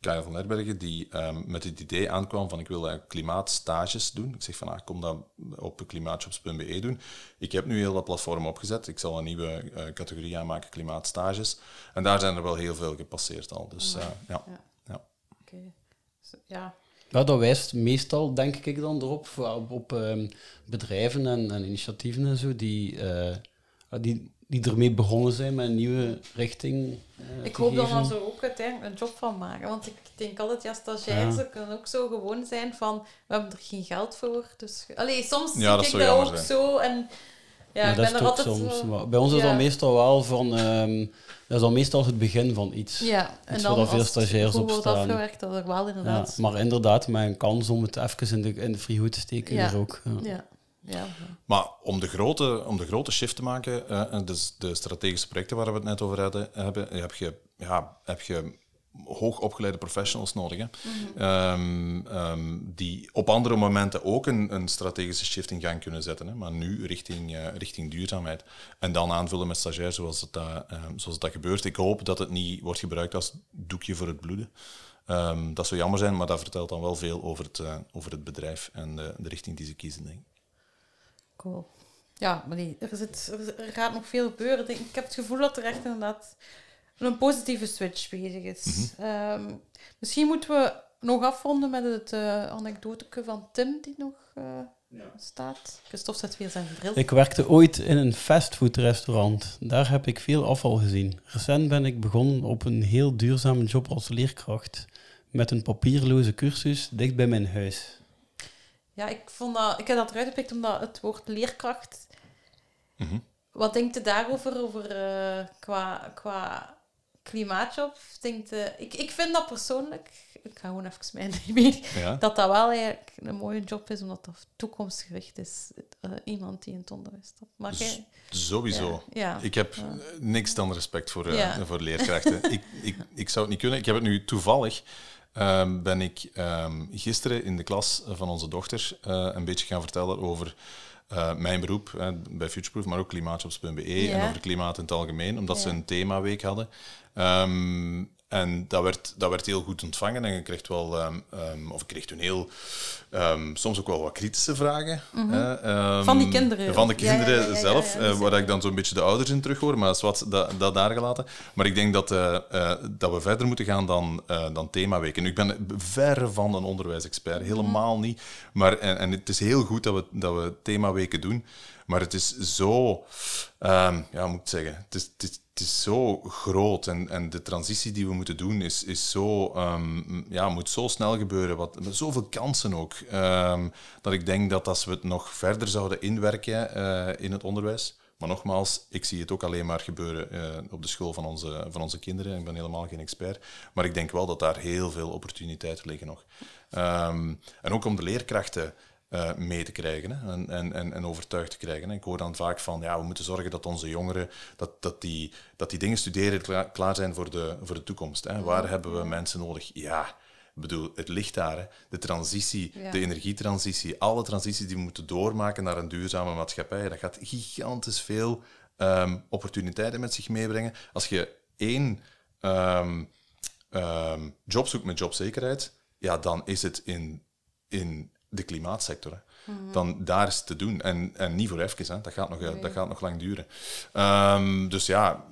Kaya van Herbergen, die ehm, met het idee aankwam van ik wil eh, klimaatstages doen. Ik zeg van, ah, kom dat op klimaatjobs.be doen. Ik heb nu heel dat platform opgezet. Ik zal een nieuwe eh, categorie aanmaken, klimaatstages. En daar zijn er wel heel veel gepasseerd al. Dus eh, ja. Ja. ja. Oké. Zo, Ja. Ja, dat wijst meestal, denk ik dan, erop op, op ehm, bedrijven en, en initiatieven en zo, die, eh, die, die ermee begonnen zijn met een nieuwe richting. eh, Ik te hoop dat we er ook uiteindelijk een job van maken. Want ik denk altijd, ja, stagiairs Ja. kunnen ook zo gewoon zijn van, we hebben er geen geld voor. Dus, allee, soms Ja, dat ik dat ook zijn. zo. En ja, Maar ik dat ben is er altijd soms. zo- bij ons is dat meestal wel van... ehm, dat is dan meestal het begin van iets. Ja, en Iets dan waar veel als stagiairs op wordt staan. afgewerkt, dat er wel Ja, inderdaad... maar inderdaad, met een kans om het even in de, in de frigo te steken Ja. is er ook. Ja. Ja. Maar om de grote, om de grote shift te maken, eh, dus de strategische projecten waar we het net over hadden, hebben, heb je, ja, heb je hoogopgeleide professionals nodig. Hè? Ehm, ehm, die op andere momenten ook een, een strategische shift in gang kunnen zetten. Hè? Maar nu richting, eh, richting duurzaamheid. En dan aanvullen met stagiairs zoals het, dat, ehm, zoals dat gebeurt. Ik hoop dat het niet wordt gebruikt als doekje voor het bloeden. Dat zou jammer zijn, maar dat vertelt dan wel veel over het, eh, over het bedrijf en de, de richting die ze kiezen. Denk ik. Cool. Ja, maar nee, er, zit, gaat nog veel gebeuren. Ik heb het gevoel dat er echt inderdaad een positieve switch bezig is. Ehm, misschien moeten we nog afronden met het eh anekdoteke van Tim die nog eh, staat. Christophe zet weer zijn bril. Ik werkte ooit in een fastfoodrestaurant. Daar heb ik veel afval gezien. Recent ben ik begonnen op een heel duurzame job als leerkracht. Met een papierloze cursus dicht bij mijn huis. Ja, ik, vond dat, ik heb dat eruit gepikt omdat het woord leerkracht... Mhm. Wat denkt u daarover, over, eh, qua, qua klimaatjob? Denkt, ik, ik vind dat persoonlijk... Ik ga gewoon even mijn <laughs> mening... Ja? dat dat wel eigenlijk een mooie job is, omdat dat toekomstgericht is. Eh, iemand die in het onderwijs staat. Maar jij... Sowieso. Ja, ja. Ik heb niks dan respect voor, eh, voor leerkrachten. <laughs> ik, ik, ik zou het niet kunnen. Ik heb het nu toevallig. Ehm, ben ik ehm, gisteren in de klas van onze dochter eh, een beetje gaan vertellen over eh, mijn beroep bij Futureproof, maar ook klimaatjobs.be Ja. en over klimaat in het algemeen, omdat ze een themaweek hadden. Ehm, en dat werd, dat werd heel goed ontvangen en je kreeg wel, ehm, ehm, of ik kreeg toen heel, ehm, soms ook wel wat kritische vragen. Mhm. Van die kinderen. Van de kinderen ja, ja, ja, zelf, eh, waar ik dan zo'n beetje de ouders in terughoor, maar dat is wat, dat, dat daar gelaten. Maar ik denk dat, eh, eh, dat we verder moeten gaan dan, dan themaweken. Ik ben verre van een onderwijsexpert, helemaal niet. Maar, en, en het is heel goed dat we, dat we themaweken doen. Maar het is zo, ja, moet ik zeggen? Het is, het is, is zo groot en, en de transitie die we moeten doen is, is zo, ehm, ja, moet zo snel gebeuren. Wat, met zoveel kansen ook. ehm, dat ik denk dat als we het nog verder zouden inwerken eh, in het onderwijs. Maar nogmaals, ik zie het ook alleen maar gebeuren eh, op de school van onze, van onze kinderen. Ik ben helemaal geen expert. Maar ik denk wel dat daar heel veel opportuniteiten liggen nog. Ehm, en ook om de leerkrachten eh, mee te krijgen hè, en, en, en, en overtuigd te krijgen. hè. Ik hoor dan vaak van, ja, we moeten zorgen dat onze jongeren, dat, dat, die, dat die dingen studeren klaar, klaar zijn voor de, voor de toekomst. Hè. Waar hebben we mensen nodig? Ja, ik bedoel, het ligt daar. Hè. De transitie, Ja. de energietransitie, alle transities die we moeten doormaken naar een duurzame maatschappij, dat gaat gigantisch veel ehm, opportuniteiten met zich meebrengen. Als je één ehm, job zoekt met jobzekerheid, ja, dan is het in, in de klimaatsector. Hè. Dan daar is het te doen. En, en niet voor even, hè. Dat, gaat nog, eh, dat gaat nog lang duren. Ehm, dus ja,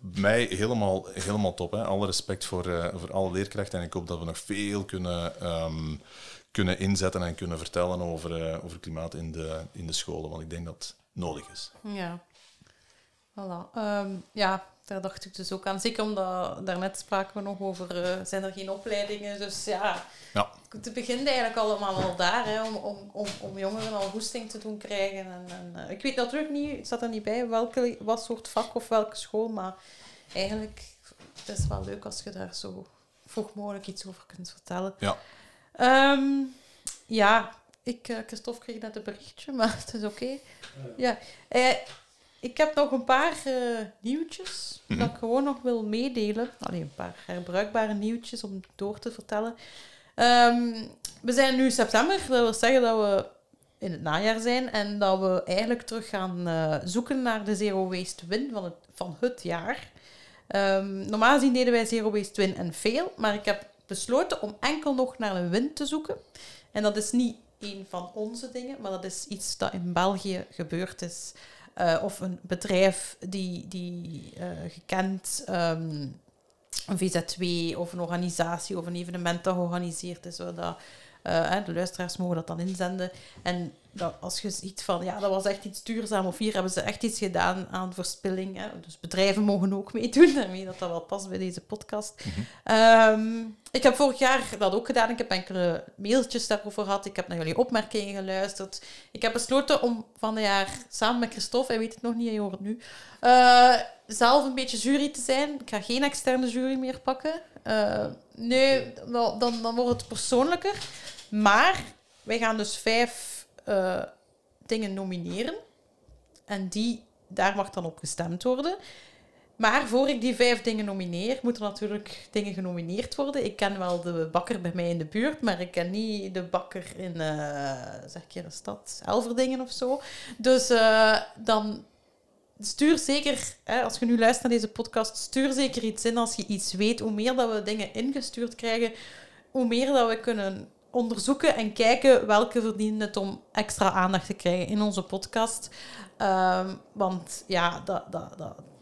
mij helemaal, helemaal top. Hè. Alle respect voor, eh, voor alle leerkrachten. En ik hoop dat we nog veel kunnen, ehm, kunnen inzetten en kunnen vertellen over, eh, over klimaat in de, in de scholen. Want ik denk dat het nodig is. Ja. Voilà. Ehm, ja, daar dacht ik dus ook aan. Zeker omdat, daarnet spraken we nog over, eh, zijn er geen opleidingen? Dus ja, Ja. het begint eigenlijk allemaal al daar, hè, om, om, om, om jongeren al goesting te doen krijgen. En, en, eh, ik weet natuurlijk niet, het staat er niet bij, welke, wat soort vak of welke school, maar eigenlijk het is wel leuk als je daar zo vroeg mogelijk iets over kunt vertellen. Ja. Ehm, ja, ik, eh, Christophe kreeg net een berichtje, maar het is oké. Ja. Eh, ik heb nog een paar eh, nieuwtjes Mhm. dat ik gewoon nog wil meedelen. Allee, een paar herbruikbare nieuwtjes om door te vertellen. Ehm, we zijn nu september, dat wil zeggen dat we in het najaar zijn en dat we eigenlijk terug gaan eh, zoeken naar de Zero Waste Win van het, van het jaar. Ehm, normaal gezien deden wij Zero Waste Win en Fail, maar ik heb besloten om enkel nog naar een win te zoeken. En dat is niet een van onze dingen, maar dat is iets dat in België gebeurd is. Eh, of een bedrijf die, die eh, gekend, ehm, een VZW of een organisatie of een evenement dat georganiseerd is, eh, hè, de luisteraars mogen dat dan inzenden. En dat, als je ziet van, ja, dat was echt iets duurzaam, of hier hebben ze echt iets gedaan aan verspilling. Hè. Dus bedrijven mogen ook meedoen, <laughs> en weet dat dat wel past bij deze podcast. Ehm, ik heb vorig jaar dat ook gedaan. Ik heb enkele mailtjes daarover gehad. Ik heb naar jullie opmerkingen geluisterd. Ik heb besloten om van het jaar samen met Christophe, hij weet het nog niet, hij hoort het nu, eh, zelf een beetje jury te zijn. Ik ga geen externe jury meer pakken. Eh, nee, dan, dan wordt het persoonlijker. Maar wij gaan dus vijf eh, dingen nomineren. En die, daar mag dan op gestemd worden. Maar voor ik die vijf dingen nomineer, moeten natuurlijk dingen genomineerd worden. Ik ken wel de bakker bij mij in de buurt, maar ik ken niet de bakker in, eh, zeg ik hier een stad, Elverdingen of zo. Dus eh, dan stuur zeker, hè, als je nu luistert naar deze podcast, stuur zeker iets in als je iets weet. Hoe meer dat we dingen ingestuurd krijgen, hoe meer dat we kunnen onderzoeken en kijken welke verdienen het om extra aandacht te krijgen in onze podcast. Ehm, want ja,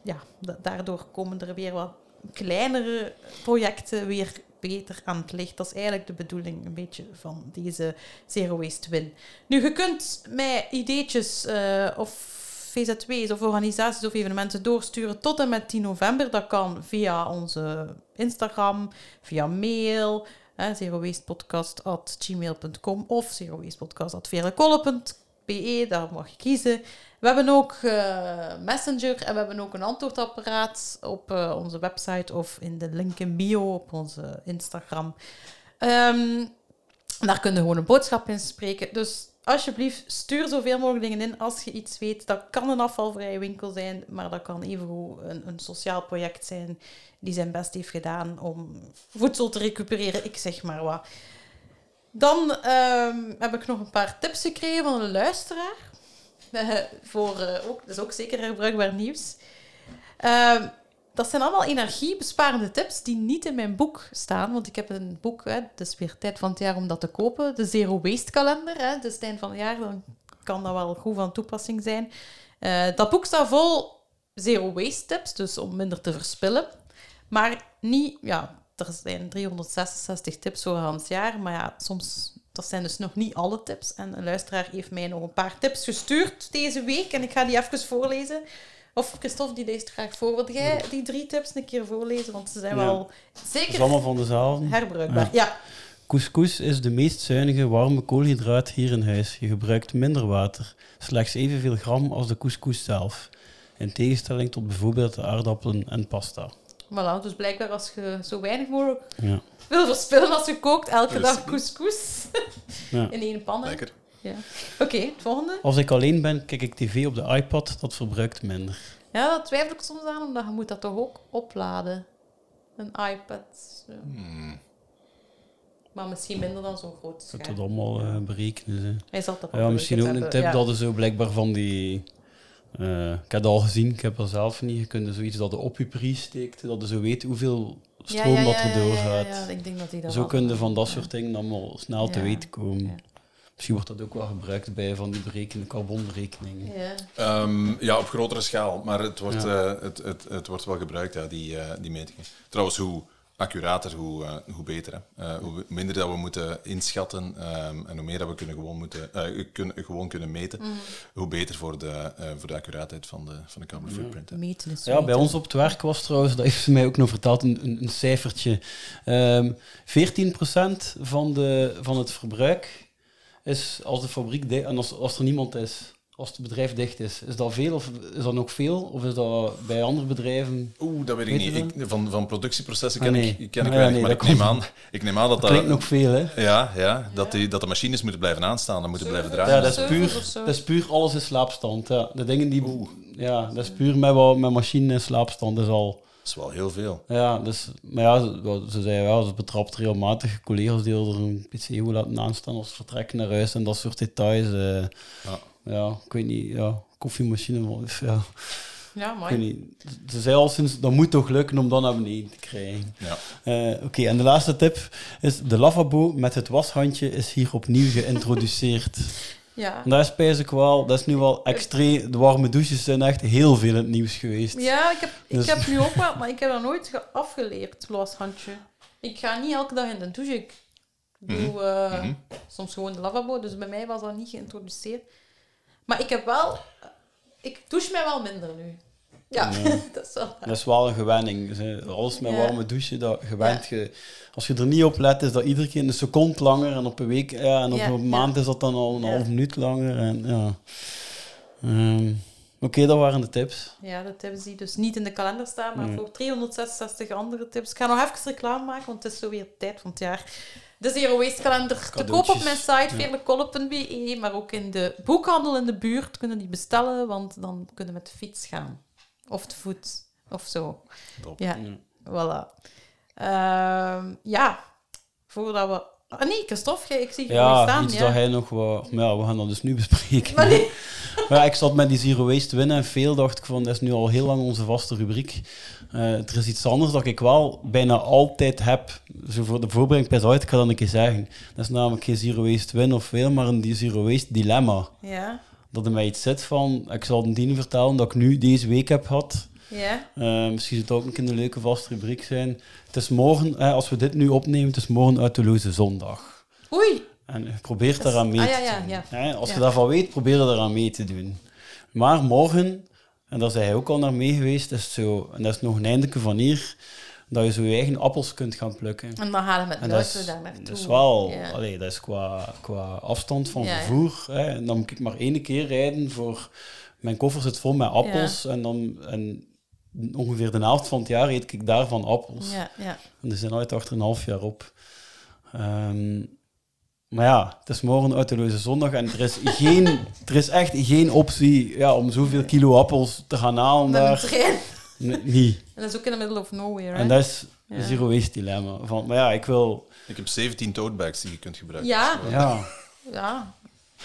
ja da- daardoor komen er weer wat kleinere projecten weer beter aan het licht. Dat is eigenlijk de bedoeling een beetje van deze Zero Waste Win. Nu, je kunt mij ideetjes eh, of VZW's of organisaties of evenementen doorsturen tot en met 10 november. Dat kan via onze Instagram, via mail, hè, zerowastepodcast.gmail.com of zerowastepodcast.verekolle.be, daar mag je kiezen. We hebben ook eh, Messenger en we hebben ook een antwoordapparaat op eh, onze website of in de link in bio op onze Instagram. Ehm, daar kun je gewoon een boodschap in spreken. Dus alsjeblieft, stuur zoveel mogelijk dingen in als je iets weet. Dat kan een afvalvrije winkel zijn, maar dat kan evengoed een, een sociaal project zijn die zijn best heeft gedaan om voedsel te recupereren, ik zeg maar wat. Dan ehm, heb ik nog een paar tips gekregen van een luisteraar. <laughs> Eh, voor, eh, ook, dat is ook zeker herbruikbaar nieuws. Dat zijn allemaal energiebesparende tips die niet in mijn boek staan. Want ik heb een boek, hè, het is weer tijd van het jaar om dat te kopen. De Zero Waste kalender. Hè, het eind van het jaar, dan kan dat wel goed van toepassing zijn. Eh, dat boek staat vol Zero Waste tips, dus om minder te verspillen. Maar niet, ja, er zijn 366 tips voor een jaar. Maar ja, soms dat zijn dus nog niet alle tips. En een luisteraar heeft mij nog een paar tips gestuurd deze week. En ik ga die even voorlezen. Of Christophe, die leest graag voor. Wil jij die drie tips een keer voorlezen? Want ze zijn Ja. wel zeker allemaal van dezelfde. herbruikbaar. Ja. Couscous is de meest zuinige warme koolhydraat hier in huis. Je gebruikt minder water, slechts evenveel gram als de couscous zelf. In tegenstelling tot bijvoorbeeld de aardappelen en pasta. Voilà, dus blijkbaar als je zo weinig mogelijk Ja. wil verspillen als je kookt, elke dag couscous Ja. <laughs> in één pan. Lekker. Ja. Oké, het volgende. Als ik alleen ben, kijk ik tv op de iPad, dat verbruikt minder. Ja, daar twijfel ik soms aan, omdat je moet dat toch ook opladen. Een iPad. zo. Hmm. Maar misschien minder dan zo'n groot Dat dat scherm. allemaal eh, berekenen. Hij zal dat Ja, misschien ook een tip ja. dat is zo blijkbaar van die... eh, ik heb het al gezien, ik heb dat zelf niet. Je kunt er zoiets dat je op je prijs steekt, dat je zo weet hoeveel stroom dat er doorgaat. Ja, ja, ik denk dat hij dat Zo wel- kun je van dat soort dingen allemaal snel te weten komen. Misschien wordt dat ook wel gebruikt bij van die berekenen, carbonberekeningen. Ja. Ehm, ja, op grotere schaal. Maar het wordt, Ja. eh, het, het, het wordt wel gebruikt, ja, die, eh, die metingen. Trouwens, hoe accurater, hoe, eh, hoe beter. Hè. Eh, hoe minder dat we moeten inschatten ehm, en hoe meer dat we kunnen gewoon, moeten, eh, kunnen, gewoon kunnen meten, Mhm. hoe beter voor de, eh, voor de accuraatheid van de, van de carbon footprint. Hè. Meten is Ja, bij ons op het werk was trouwens, dat heeft ze mij ook nog verteld, een, een, een cijfertje. Ehm 14% van, de, van het verbruik is als de fabriek en als, als er niemand is, als het bedrijf dicht is. Is dat veel of is dat nog veel? Of is dat bij andere bedrijven? Oeh, dat weet ik niet. Ik, van, van productieprocessen Ah, ken nee. ik, ken ik Ah, weinig, nee, maar ik neem, aan, ik neem aan dat Dat klinkt dat... nog veel, hè? Ja, ja dat, die, dat de machines moeten blijven aanstaan en moeten blijven draaien. Ja, dat is, puur, dat is puur alles in slaapstand. Ja. De dingen die... Ja, dat is puur met, wat, met machine in slaapstand is al... Dat is wel heel veel. Ja, dus, maar ja, ze, ze zei wel, ze betrapt regelmatig collega's die er een PC hoe laten aanstaan als vertrekken naar huis en dat soort details. eh. Ja. ja, ik weet niet, ja, koffiemachine, of <laughs> ja, niet. Ze zei al sinds, dat moet toch lukken om dan naar beneden te krijgen. Ja. Eh, Oké, en de laatste tip is, de lavabo met het washandje is hier opnieuw geïntroduceerd. <laughs> ja. En dat is ik wel, dat is nu wel extreem, de warme douches zijn echt heel veel in het nieuws geweest. Ja, ik heb, ik Dus- heb nu ook wel, maar ik heb dat nooit ge- afgeleerd, loshandje. Ik ga niet elke dag in de douche. Ik doe eh, Mhm. soms gewoon de lavabo, dus bij mij was dat niet geïntroduceerd. Maar ik heb wel... Ik douche mij wel minder nu. Ja, <laughs> dat is wel... Dat is wel een gewenning. Dus, Alles met warme douchen, dat gewend je. Als je er niet op let, is dat iedere keer een seconde langer. En op een week, ja, en op een maand is dat dan al een half minuut langer. En, ja. Ehm, Oké, dat waren de tips. Ja, de tips die dus niet in de kalender staan, maar Nee. voor 366 andere tips. Ik ga nog even reclame maken, want het is zo weer tijd van het jaar. De Zero Waste kalender te koop op mijn site, Ja. veerlekolle.be, maar ook in de boekhandel in de buurt kunnen die bestellen, want dan kunnen we met de fiets gaan. Of te voet, of zo. Top. Ja, Ja. voilà. Ehm, ja, voordat we... Ah nee, Christophe, ik zie je Ja, staan. iets ja. dat hij nog wat... Maar ja, we gaan dat dus nu bespreken. Maar nee. <laughs> Maar ja, ik zat met die Zero Waste winnen en veel dacht ik van, dat is nu al heel lang onze vaste rubriek. Eh, er is iets anders dat ik wel bijna altijd heb. Zo voor de voorbereiding pas uit, ik ga dat een keer zeggen. Dat is namelijk geen Zero Waste win of veel, maar een Zero Waste dilemma. Ja, Dat er mij iets zit van, ik zal het dien vertellen dat ik nu deze week heb gehad. ja. Eh, misschien zou het ook een keer een leuke vaste rubriek zijn. Het is morgen, eh, als we dit nu opnemen, het is morgen uitteloze zondag. Oei. En is- daaraan mee ah, te ja, doen. ja. Als je daarvan weet, probeer er daaraan mee te doen. Maar morgen, en daar is hij ook al naar mee geweest, is zo, en dat is nog een eindelijke van hier, dat je zo je eigen appels kunt gaan plukken. En dan halen we met En dat is, daar naartoe. dat is wel, Ja. allee, dat is qua, qua afstand van Ja, vervoer. Hè, en dan moet ik maar één keer rijden voor... Mijn koffer zit vol met appels en dan... En ongeveer de helft van het jaar eet ik daarvan appels. Ja, ja. En die zijn uit achter een half jaar op. Ehm, maar ja, het is morgen uitteloze zondag en er is, <laughs> geen, er is echt geen optie ja, om zoveel kilo appels te gaan halen Met daar. Niet. En dat is ook in the middle of nowhere. En hè? dat is Ja. een zero waste dilemma. Van, maar ja, ik wil... Ik heb 17 totebags die je kunt gebruiken. Ja. Dus, Ja, Ja.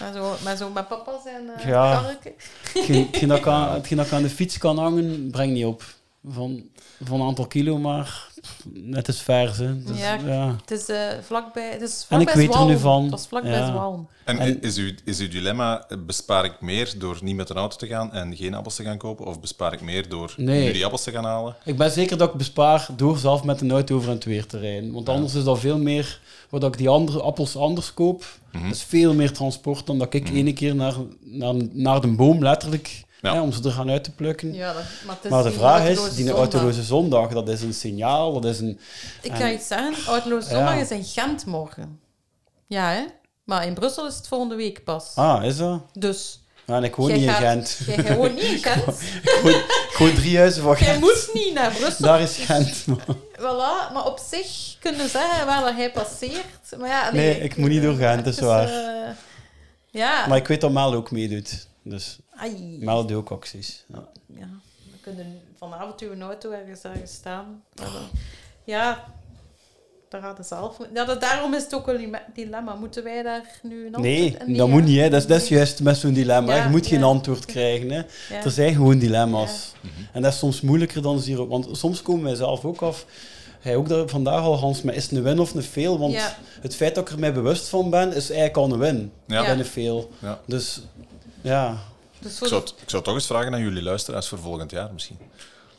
Maar zo, maar zo met papa zijn uh, Ja. karretje. hetgeen, <laughs> hetgeen dat ik aan, hetgeen dat ik aan de fiets kan hangen, breng niet op. Van, van een aantal kilo, maar net is vers. Hè. Dus, Ja. ja. Het is eh, vlakbij. Het is En ik vlakbij weet er nu van. Het was vlakbij Ja. Zwalm. En, En- is, uw, is uw dilemma, eh, bespaar ik meer door niet met een auto te gaan en geen appels te gaan kopen? Of bespaar ik meer door Nee. nu die appels te gaan halen? Ik ben zeker dat ik bespaar door zelf met een auto over en het weer te rijden. Want anders is dat veel meer, dat ik die andere appels anders koop, dat is veel meer transport dan dat ik ene keer naar, naar, naar de boom, letterlijk, Ja. hè, om ze er gaan uit te plukken. Ja, dat, maar, Maar de vraag is, die zondag. autoloze zondag, dat is een signaal, dat is een... Ik ga iets zeggen. Autoloze Ja. zondag is in Gent morgen. Ja, hè? Maar in Brussel is het volgende week pas. Ah, is dat? Dus Ja, en ik woon jij niet in Gent. Jij woont niet in <laughs> Gent. ik, woon, ik woon drie huizen van Jij Gent. moet niet naar Brussel. Daar is Gent. <laughs> man. Voilà, maar op zich kunnen zeggen waar dat hij passeert. Maar ja, Nee, ik moet niet door Gent, dat is waar. eh, ja. Maar ik weet dat Mel ook meedoet. Dus Ai. Acties. Ja. Ja, we kunnen vanavond uw auto ergens ergens staan. Dan- Ja, daar gaat het zelf. Ja, dat, daarom is het ook een dile- dilemma. Moeten wij daar nu een Nee, dat moet niet. Hè. Dat, is, dat is Nee. juist met zo'n dilemma. Ja, je moet geen antwoord krijgen. Hè. Ja. Er zijn gewoon dilemma's. En dat is soms moeilijker dan zero. Want soms komen wij zelf ook af. Hij ook daar vandaag al, Hans, maar is het een win of een fail? Want Ja. het feit dat ik er mij bewust van ben, is eigenlijk al een win. Ja. En een fail. Ja. Dus ja, Dus Ik zou, het, ik zou toch eens vragen aan jullie luisteraars voor volgend jaar misschien.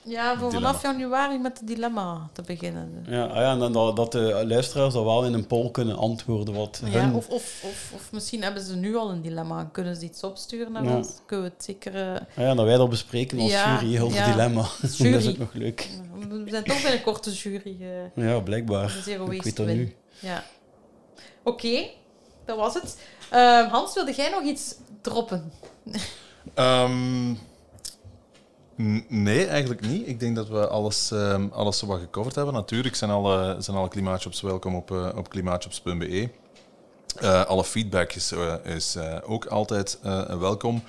ja, voor vanaf januari met het dilemma te beginnen. ja, ah ja en dan dat, dat de luisteraars al wel in een poll kunnen antwoorden wat Ja, hun... of, of, of, of misschien hebben ze nu al een dilemma. Kunnen ze iets opsturen naar Ja. ons? Kunnen we het zeker... eh, Ah ja, dat wij dat bespreken als Ja, jury, heel ja. dilemma. Jury. <laughs> dat is ook nog leuk. we zijn toch binnenkort de jury. eh, Ja, blijkbaar. Zero Ik Waste weet dat Win. nu. Ja. Oké, dat was het. Ehm, Hans, wilde jij nog iets droppen? <laughs> Ehm, nee, eigenlijk niet. Ik denk dat we alles, ehm, alles zo wat gecoverd hebben. Natuurlijk zijn alle, zijn klimaatjobs welkom op, eh, op klimaatjobs.be. Eh, alle feedback is, eh, ook altijd welkom.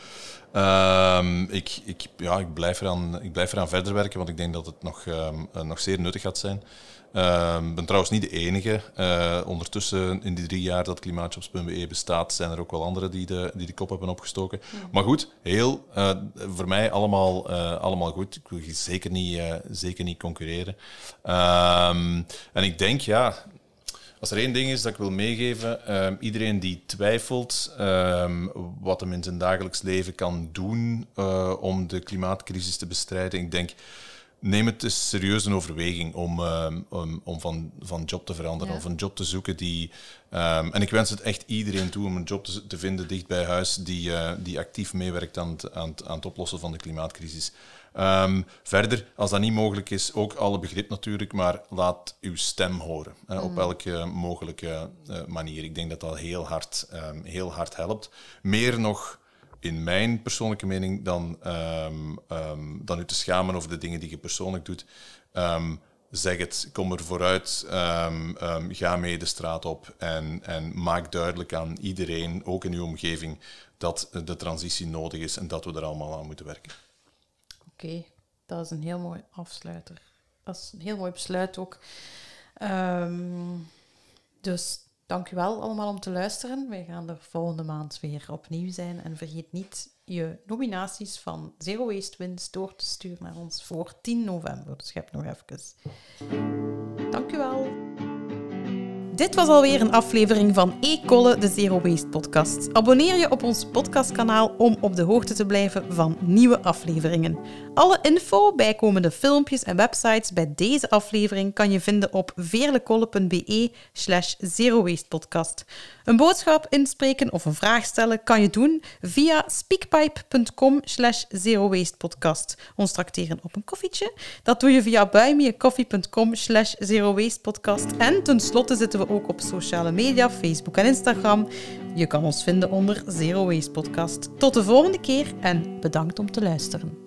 Ehm, ik, ik, ja, ik, blijf eraan, ik blijf eraan verder werken, want ik denk dat het nog, nog zeer nuttig gaat zijn. Ehm, Ik ben trouwens niet de enige. Eh, ondertussen, in die drie jaar dat klimaatjobs.be bestaat, zijn er ook wel anderen die de, die de kop hebben opgestoken. Maar goed, heel, eh, voor mij allemaal, eh, allemaal goed. Ik wil zeker niet, zeker niet concurreren. Ehm, en ik denk, ja, als er één ding is dat ik wil meegeven, ehm, iedereen die twijfelt ehm, wat hem in zijn dagelijks leven kan doen om de klimaatcrisis te bestrijden, ik denk, neem het eens serieus in overweging om, ehm, om, om van, van job te veranderen Ja. of een job te zoeken die... ehm, en ik wens het echt iedereen toe om een job te, te vinden dicht bij huis die, eh, die actief meewerkt aan het, aan, het, aan het oplossen van de klimaatcrisis. Ehm, verder, als dat niet mogelijk is, ook alle begrip natuurlijk, maar laat uw stem horen. hè, Op elke mogelijke eh, manier. Ik denk dat dat heel hard, heel hard helpt. Meer nog, in mijn persoonlijke mening, dan, ehm, ehm, dan u te schamen over de dingen die je persoonlijk doet. Ehm, zeg het, kom er vooruit, ga mee de straat op en, en maak duidelijk aan iedereen, ook in uw omgeving, dat de transitie nodig is en dat we er allemaal aan moeten werken. Oké, dat is een heel mooi afsluiter. Dat is een heel mooi besluit ook. Dus dank u wel allemaal om te luisteren. Wij gaan er volgende maand weer opnieuw zijn. En vergeet niet je nominaties van Zero Waste Wins door te sturen naar ons voor 10 november. Dus je hebt nog even. Dank u wel. Dit was alweer een aflevering van E-Colle, de Zero Waste Podcast. Abonneer je op ons podcastkanaal om op de hoogte te blijven van nieuwe afleveringen. Alle info, bijkomende filmpjes en websites bij deze aflevering kan je vinden op veerlekolle.be slash zerowastepodcast. Een boodschap inspreken of een vraag stellen kan je doen via speakpipe.com slash zerowastepodcast. Ons tracteren op een koffietje. Dat doe je via buymeacoffee.com slash zerowastepodcast. En tenslotte zitten we ook op sociale media, Facebook en Instagram. Je kan ons vinden onder Zero Waste Podcast. Tot de volgende keer en bedankt om te luisteren.